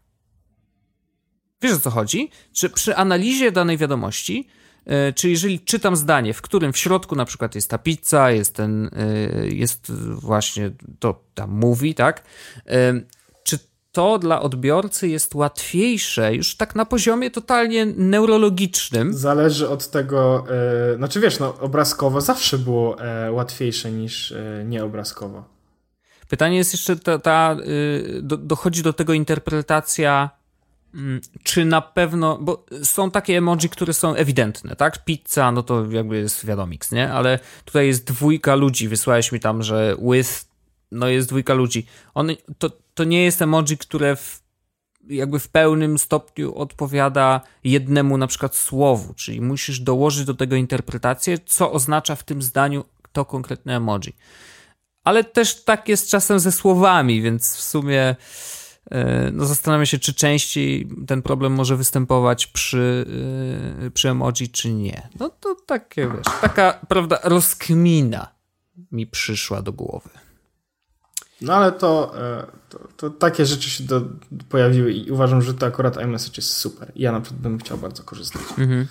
Wiesz o co chodzi? Czy przy analizie danej wiadomości, e, czy jeżeli czytam zdanie, w którym w środku na przykład jest ta pizza, jest ten, e, jest właśnie to tam mówi, tak? Czy to dla odbiorcy jest łatwiejsze już tak na poziomie totalnie neurologicznym? Zależy od tego. E, znaczy wiesz, no, obrazkowo zawsze było e, łatwiejsze niż e, nieobrazkowo. Pytanie jest jeszcze, ta, ta y, do, dochodzi do tego interpretacja, mm, czy na pewno, bo są takie emoji, które są ewidentne, tak? Pizza, no to jakby jest wiadomix, nie? Ale tutaj jest dwójka ludzi, wysłałeś mi tam, że with, no jest dwójka ludzi. On, to, to nie jest emoji, które w, jakby w pełnym stopniu odpowiada jednemu na przykład słowu, czyli musisz dołożyć do tego interpretację, co oznacza w tym zdaniu to konkretne emoji. Ale też tak jest czasem ze słowami, więc w sumie e, no zastanawiam się, czy częściej ten problem może występować przy, e, przy emoji, czy nie. No to takie, wiesz, taka, prawda, rozkmina mi przyszła do głowy. No ale to, e, to, to takie rzeczy się do, pojawiły i uważam, że to akurat iMessage jest super. Ja na przykład bym chciał bardzo korzystać. Mhm.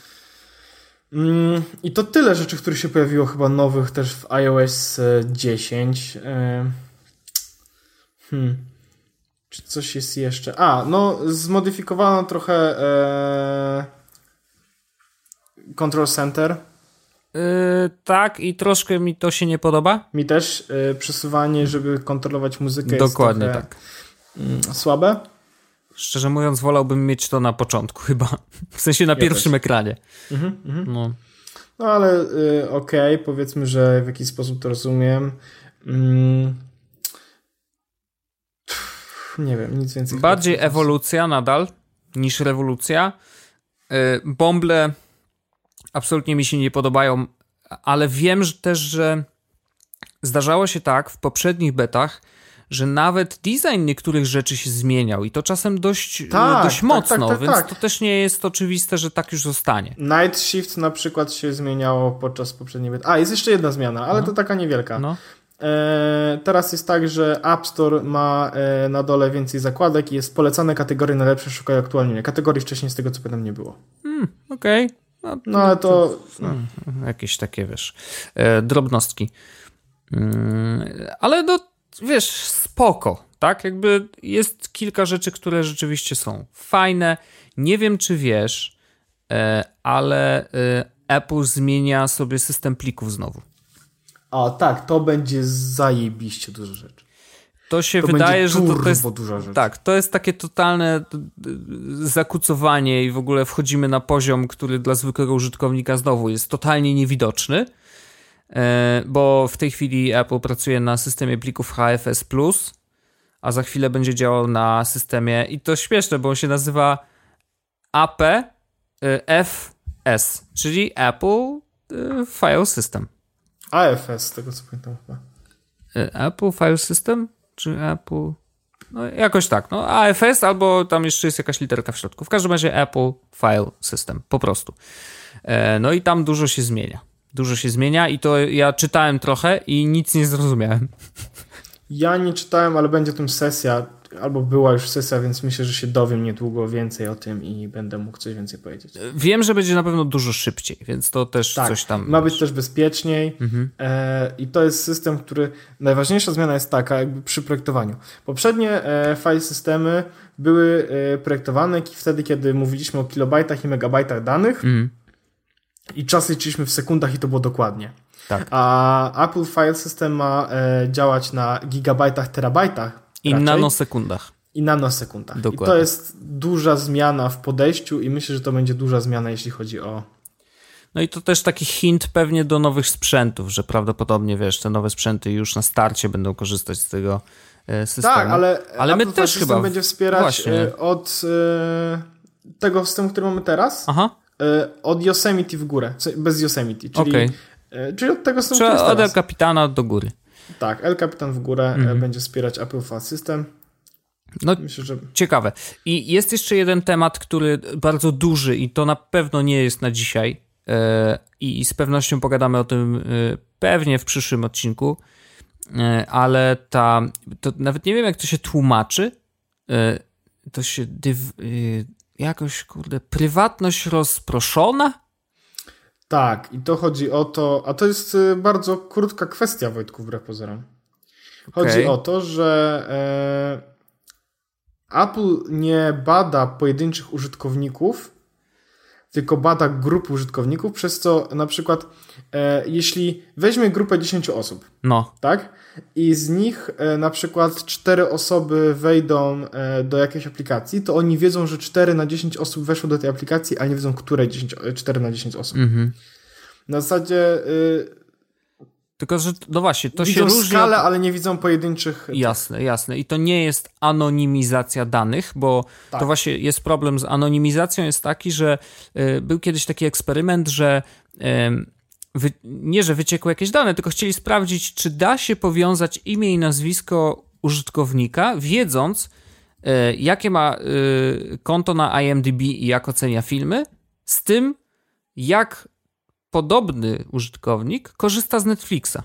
Mm, I to tyle rzeczy, które się pojawiło chyba nowych też w iOS e, 10. E, Hmm. Czy coś jest jeszcze? A, no zmodyfikowano trochę e, Control Center. Yy, tak, i troszkę mi to się nie podoba. Mi też e, przesuwanie, żeby kontrolować muzykę Dokładnie jest tak. mm, słabe. Szczerze mówiąc, wolałbym mieć to na początku chyba. W sensie na Ja pierwszym też. ekranie. Mhm, mhm. No. No ale y, okej, powiedzmy, że w jakiś sposób to rozumiem. Mm. Pff, Nie wiem, nic więcej. Bardziej ewolucja nadal niż rewolucja. Yy, Bąble absolutnie mi się nie podobają, ale wiem że też, że zdarzało się tak w poprzednich betach, że nawet design niektórych rzeczy się zmieniał i to czasem dość, Tak, dość tak, mocno, tak, tak, więc tak. to też nie jest oczywiste, że tak już zostanie. Night Shift na przykład się zmieniało podczas poprzedniej bety. A, jest jeszcze jedna zmiana, ale to taka niewielka. No. E, teraz jest tak, że App Store ma e, na dole więcej zakładek i jest polecane kategorie najlepsze szukają aktualnie. Kategorii wcześniej z tego co pamiętam nie było. Okej. No, No ale to... No. jakieś takie, wiesz, e, drobnostki. Mm, ale no, wiesz, spoko, tak? Jakby jest kilka rzeczy, które rzeczywiście są fajne. Nie wiem, czy wiesz, e, ale e, Apple zmienia sobie system plików znowu. A tak, to będzie zajebiście dużo rzeczy. To się To wydaje, że to, to jest. Tak, to jest takie totalne zakucowanie i w ogóle wchodzimy na poziom, który dla zwykłego użytkownika znowu jest totalnie niewidoczny, e, bo w tej chwili Apple pracuje na systemie plików HFS+, a za chwilę będzie działał na systemie, i to śmieszne, bo on się nazywa APFS, czyli Apple e, File System. AFS, z tego co pamiętam chyba. E, Apple File System? Czy Apple. No, jakoś tak. No, AFS albo tam jeszcze jest jakaś literka w środku. W każdym razie Apple File System. Po prostu. E, no i tam dużo się zmienia. Dużo się zmienia i to ja czytałem trochę i nic nie zrozumiałem. Ja nie czytałem, ale będzie tym sesja. Albo była już sesja, więc myślę, że się dowiem niedługo więcej o tym i będę mógł coś więcej powiedzieć. Wiem, że będzie na pewno dużo szybciej, więc to też Tak, coś tam. ma być też bezpieczniej e, i to jest system, który, najważniejsza zmiana jest taka jakby przy projektowaniu. Poprzednie e, file systemy były e, projektowane wtedy, kiedy mówiliśmy o kilobajtach i megabajtach danych Mhm. i czas liczyliśmy w sekundach i to było dokładnie. Tak. A Apple File System ma e, działać na gigabajtach, terabajtach I raczej, nanosekundach. i nanosekundach. I Dokładnie. to jest duża zmiana w podejściu i myślę, że to będzie duża zmiana, jeśli chodzi o No i to też taki hint pewnie do nowych sprzętów, że prawdopodobnie, wiesz, te nowe sprzęty już na starcie będą korzystać z tego e, systemu. Tak, ale, Ale my też System chyba- będzie wspierać właśnie. e, od e, tego systemu, który mamy teraz, Aha, od Yosemite w górę, bez Yosemite, czyli, e, czyli od tego systemu, Czy który jest od teraz. kapitana do góry. Tak, El Capitan w górę e, będzie wspierać Apple File System. No Myślę, że ciekawe. I jest jeszcze jeden temat, który bardzo duży i to na pewno nie jest na dzisiaj e, i z pewnością pogadamy o tym e, pewnie w przyszłym odcinku, ale ta, to nawet nie wiem jak to się tłumaczy, to się dyw, jakoś, kurde, prywatność rozproszona? Tak, i to chodzi o to, a to jest e, bardzo krótka kwestia, Wojtku, wbrew pozorom. Chodzi Okej. o to, że e, Apple nie bada pojedynczych użytkowników, tylko bada grupy użytkowników, przez co na przykład e, jeśli weźmie grupę 10 osób, No, tak? I z nich e, na przykład 4 osoby wejdą e, do jakiejś aplikacji, to oni wiedzą, że 4 na 10 osób weszło do tej aplikacji, ale nie wiedzą, które 10, e, 4 na 10 osób. mhm. Na zasadzie y, Tylko, że no właśnie, to się widzą różni. skalę, ale nie widzą pojedynczych. Jasne, jasne. I to nie jest anonimizacja danych, bo Tak. to właśnie jest problem z anonimizacją, jest taki, że y, był kiedyś taki eksperyment, że ym, wy, nie, że wyciekły jakieś dane, tylko chcieli sprawdzić, czy da się powiązać imię i nazwisko użytkownika, wiedząc, y, jakie ma y, konto na IMDb i jak ocenia filmy, z tym, jak podobny użytkownik korzysta z Netflixa.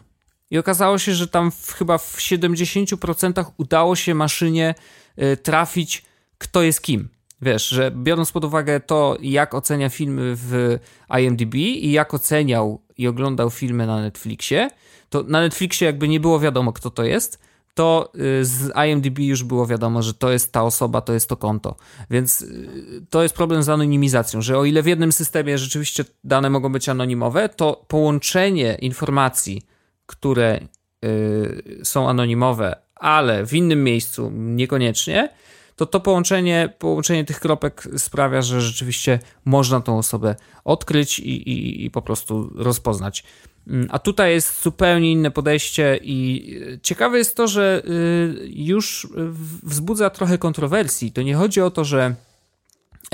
I okazało się, że tam w, chyba w 70% udało się maszynie y, trafić, kto jest kim. Wiesz, że biorąc pod uwagę to, jak ocenia filmy w IMDb i jak oceniał i oglądał filmy na Netflixie, to na Netflixie jakby nie było wiadomo, kto to jest, to y, z IMDb już było wiadomo, że to jest ta osoba, to jest to konto. Więc y, to jest problem z anonimizacją, że o ile w jednym systemie rzeczywiście dane mogą być anonimowe, to połączenie informacji, które y, są anonimowe, ale w innym miejscu niekoniecznie, to to połączenie, połączenie tych kropek sprawia, że rzeczywiście można tą osobę odkryć i, i, i po prostu rozpoznać. Mm, A tutaj jest zupełnie inne podejście i y, ciekawe jest to, że y, już w- wzbudza trochę kontrowersji. To nie chodzi o to, że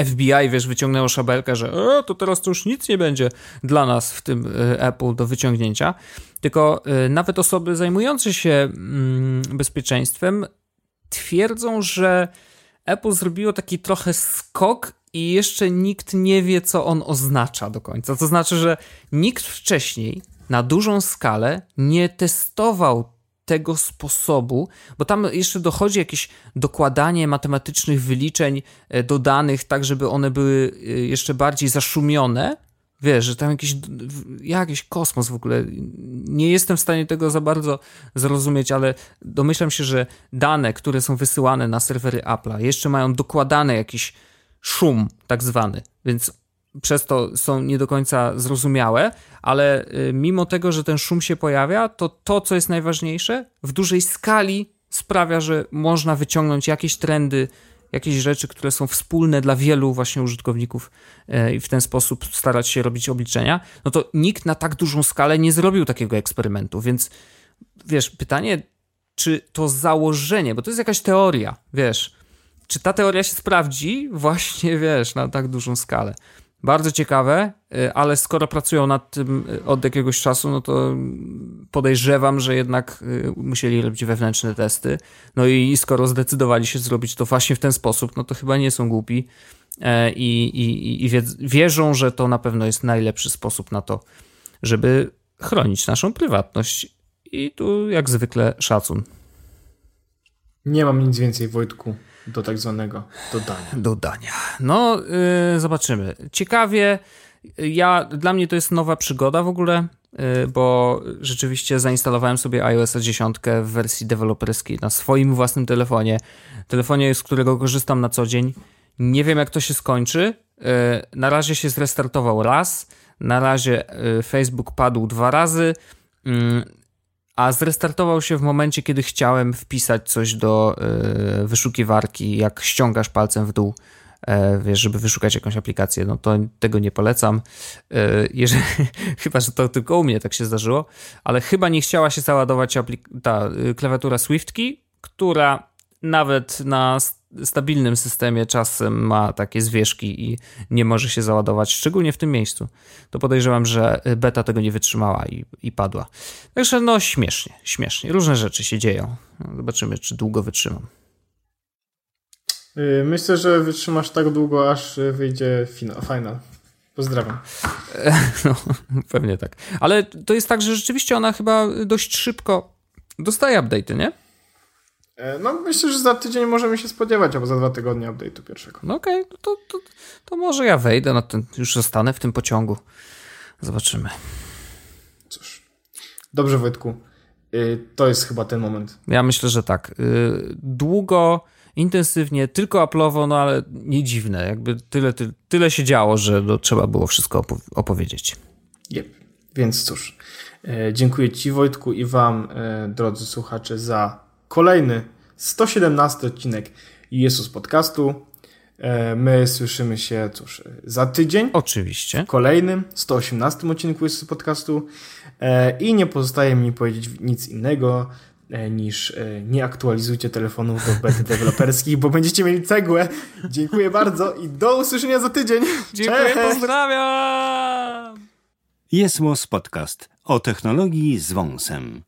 FBI, wiesz, wyciągnęło szabelkę, że e, to teraz to już nic nie będzie dla nas w tym e, Apple do wyciągnięcia, tylko e, nawet osoby zajmujące się mm, bezpieczeństwem twierdzą, że Apple zrobiło taki trochę skok i jeszcze nikt nie wie, co on oznacza do końca. To znaczy, że nikt wcześniej na dużą skalę nie testował tego sposobu, bo tam jeszcze dochodzi jakieś dokładanie matematycznych wyliczeń e, do danych, tak żeby one były e, jeszcze bardziej zaszumione. Wiesz, że tam jakiś, jakiś kosmos w ogóle. Nie jestem w stanie tego za bardzo zrozumieć, ale domyślam się, że dane, które są wysyłane na serwery Apple'a, jeszcze mają dokładany jakiś szum, tak zwany, więc przez to są nie do końca zrozumiałe, ale y, mimo tego, że ten szum się pojawia, to to, co jest najważniejsze, w dużej skali sprawia, że można wyciągnąć jakieś trendy, jakieś rzeczy, które są wspólne dla wielu właśnie użytkowników e, i w ten sposób starać się robić obliczenia, no to nikt na tak dużą skalę nie zrobił takiego eksperymentu, więc wiesz, pytanie, czy to założenie, bo to jest jakaś teoria, wiesz, czy ta teoria się sprawdzi właśnie, wiesz, na tak dużą skalę. Bardzo ciekawe, y, ale skoro pracują nad tym y, od jakiegoś czasu, no to podejrzewam, że jednak y, musieli robić wewnętrzne testy. No i skoro zdecydowali się zrobić to właśnie w ten sposób, no to chyba nie są głupi e, i, i, i wierzą, że to na pewno jest najlepszy sposób na to, żeby chronić naszą prywatność. I tu jak zwykle szacun. Nie mam nic więcej, Wojtku, do tak zwanego dodania. Dodania. No, yy, zobaczymy. Ciekawie, ja, dla mnie to jest nowa przygoda w ogóle, yy, bo rzeczywiście zainstalowałem sobie iOS 10 w wersji deweloperskiej na swoim własnym telefonie. Telefonie, z którego korzystam na co dzień. Nie wiem, jak to się skończy. Yy, na razie się zrestartował raz. Na razie yy, Facebook padł dwa razy. A zrestartował się w momencie, kiedy chciałem wpisać coś do y, wyszukiwarki, jak ściągasz palcem w dół, y, wiesz, żeby wyszukać jakąś aplikację, no to tego nie polecam. Y, jeżeli, chyba, że to tylko u mnie tak się zdarzyło, ale chyba nie chciała się załadować ta klawiatura SwiftKey, która nawet na stabilnym systemie czasem ma takie zwierzki i nie może się załadować, szczególnie w tym miejscu. To podejrzewam, że beta tego nie wytrzymała i, i padła. Także no śmiesznie, śmiesznie. Różne rzeczy się dzieją. Zobaczymy, czy długo wytrzymam. Myślę, że wytrzymasz tak długo, aż wyjdzie final. Pozdrawiam. No, pewnie tak. Ale to jest tak, że rzeczywiście ona chyba dość szybko dostaje update'y, nie? E, no myślę, że za tydzień możemy się spodziewać, albo za dwa tygodnie update'u pierwszego. No okej, okay, to, to, to może ja wejdę na ten, już zostanę w tym pociągu. Zobaczymy. Cóż. Dobrze Wojtku. Y, to jest chyba ten moment. Ja myślę, że tak. Y, długo, intensywnie, tylko Apple'owo, no ale nie dziwne. Jakby tyle, tyle, tyle się działo, że no, trzeba było wszystko opowiedzieć. Yep. Więc cóż. E, dziękuję Ci Wojtku i Wam, e, drodzy słuchacze, za kolejny 117 odcinek Jezus Podcastu. E, my słyszymy się, cóż, za tydzień. Oczywiście. W kolejnym 118 odcinku Jezus Podcastu. E, I nie pozostaje mi powiedzieć nic innego e, niż nie aktualizujcie telefonów do bety deweloperskich, bo będziecie mieli cegłę. Dziękuję bardzo i do usłyszenia za tydzień. Dziękuję, Cześć. pozdrawiam! Jest Podcast o technologii z wąsem.